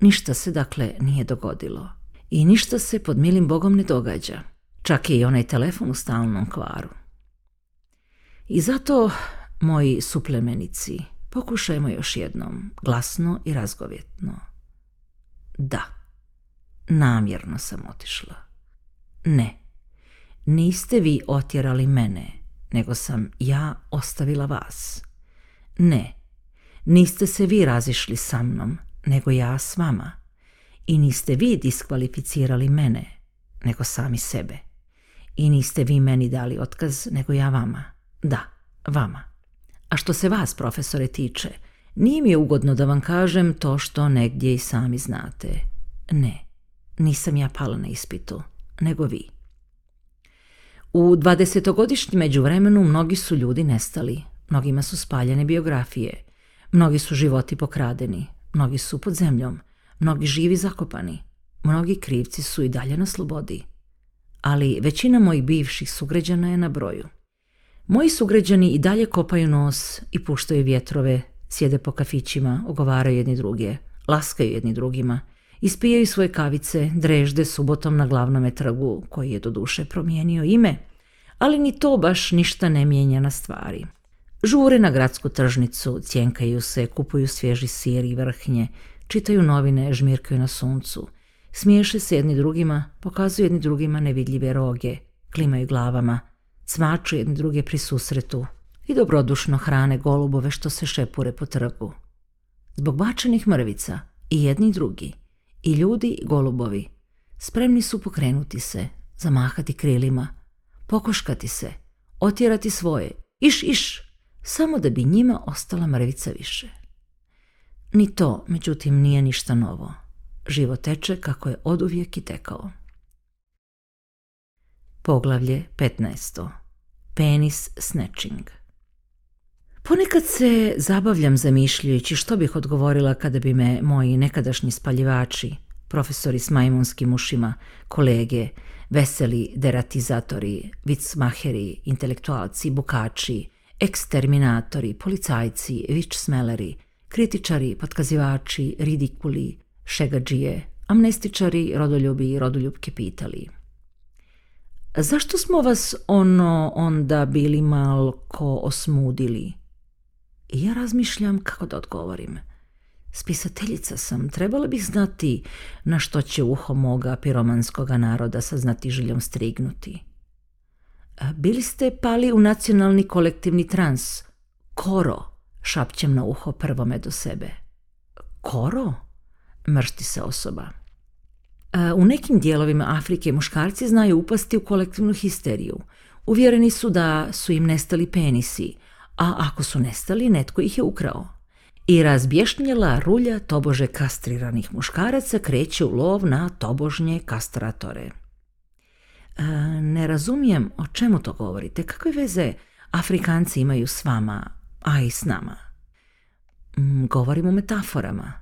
Ništa se dakle nije dogodilo i ništa se pod milim bogom ne događa, čak je i onaj telefon u stalnom kvaru. I zato, moji suplemenici, pokušajmo još jednom, glasno i razgovjetno. Da, namjerno sam otišla. Ne, Niste vi otjerali mene, nego sam ja ostavila vas. Ne, niste se vi razišli sa mnom, nego ja s vama. I niste vi diskvalificirali mene, nego sami sebe. I niste vi meni dali otkaz, nego ja vama. Da, vama. A što se vas, profesore, tiče, nije mi je ugodno da vam kažem to što negdje i sami znate. Ne, nisam ja pala na ispitu, nego vi. U 20-godišnji međuvremenu mnogi su ljudi nestali, mnogima su spaljene biografije, mnogi su životi pokradeni, mnogi su pod zemljom, mnogi živi zakopani, mnogi krivci su i dalje na slobodi. Ali većina mojih bivših sugrađana je na broju. Moji sugrađani i dalje kopaju nos i puštaju vjetrove, sjede po kafićima, ogovaraju jedni druge, laskaju jedni drugima – Ispijaju svoje kavice, drežde subotom na glavnom trgu, koji je doduše promijenio ime, ali ni to baš ništa ne mijenja na stvari. Žure na gradsku tržnicu, cjenkaju se, kupuju svježi sir i vrhnje, čitaju novine, žmirkaju na suncu. Smiješe se jedni drugima, pokazuju jedni drugima nevidljive roge, klimaju glavama, cmaču jedni druge pri susretu i dobrodušno hrane golubove što se šepure po trgu. Zbog bačenih mrvica i jedni drugi – i ljudi golubovi. Spremni su pokrenuti se, zamahati krilima, pokoškati se, otjerati svoje, iš, iš, samo da bi njima ostala mrvica više. Ni to, međutim, nije ništa novo. Život teče kako je oduvijek i tekao. Poglavlje 15. Penis snatching Ponekad se zabavljam zamišljujući što bih odgovorila kada bi me moji nekadašnji spaljivači, profesori s majmunskim ušima, kolege, veseli deratizatori, vicmaheri, intelektualci, bukači, eksterminatori, policajci, vičsmeleri, kritičari, potkazivači, ridikuli, šegađije, amnestičari, rodoljubi i rodoljubke pitali. Zašto smo vas ono onda bili malko osmudili? I ja razmišljam kako da odgovorim. Spisateljica sam, trebala bih znati na što će uho moga piromanskoga naroda sa znatiželjom strignuti. E, bili ste pali u nacionalni kolektivni trans. Koro, šapćem na uho prvome do sebe. Koro? Mršti se osoba. E, u nekim dijelovima Afrike muškarci znaju upasti u kolektivnu histeriju. Uvjereni su da su im nestali penisi – a ako su nestali, netko ih je ukrao. I razbješnjela rulja tobože kastriranih muškaraca kreće u lov na tobožnje kastratore. E, ne razumijem o čemu to govorite, kakve veze Afrikanci imaju s vama, a i s nama. Mm, govorim o metaforama.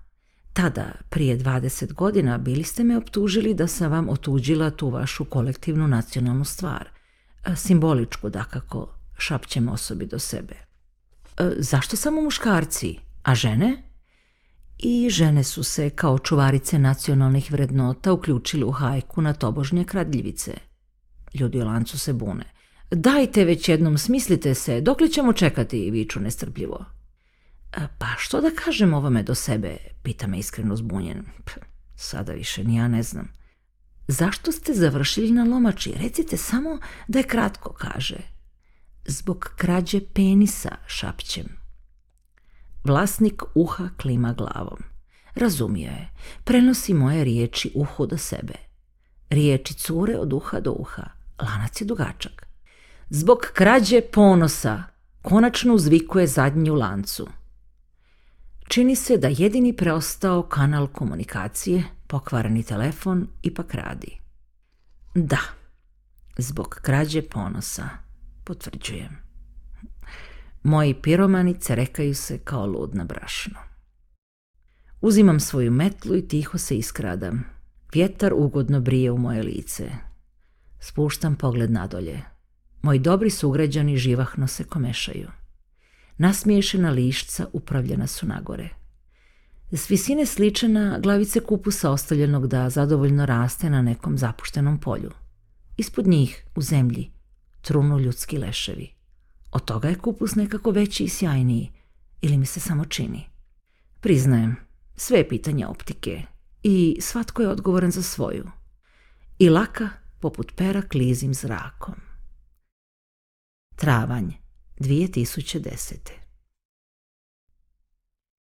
Tada, prije 20 godina, bili ste me optužili da sam vam otuđila tu vašu kolektivnu nacionalnu stvar. E, simboličku, dakako, šapćem osobi do sebe. E, zašto samo muškarci, a žene? I žene su se kao čuvarice nacionalnih vrednota uključile u hajku na tobožnje kradljivice. Ljudi u lancu se bune. Dajte već jednom, smislite se, dokle ćemo čekati viču nestrpljivo. E, pa što da kažem ovome do sebe, pita me iskreno zbunjen. sada više ni ja ne znam. Zašto ste završili na lomači? Recite samo da je kratko, kaže zbog krađe penisa, šapćem. Vlasnik uha klima glavom. Razumio je, prenosi moje riječi uhu do sebe. Riječi cure od uha do uha, lanac je dugačak. Zbog krađe ponosa, konačno uzvikuje zadnju lancu. Čini se da jedini preostao kanal komunikacije, pokvarani telefon, ipak radi. Da, zbog krađe ponosa potvrđujem. Moji piromani rekaju se kao lud na brašno. Uzimam svoju metlu i tiho se iskradam. Vjetar ugodno brije u moje lice. Spuštam pogled nadolje. Moji dobri sugrađani živahno se komešaju. Nasmiješena lišca upravljena su nagore. S visine sličena glavice kupusa ostavljenog da zadovoljno raste na nekom zapuštenom polju. Ispod njih, u zemlji, trunu ljudski leševi. Od toga je kupus nekako veći i sjajniji, ili mi se samo čini. Priznajem, sve je pitanje optike i svatko je odgovoran za svoju. I laka, poput pera, klizim zrakom. Travanj, 2010.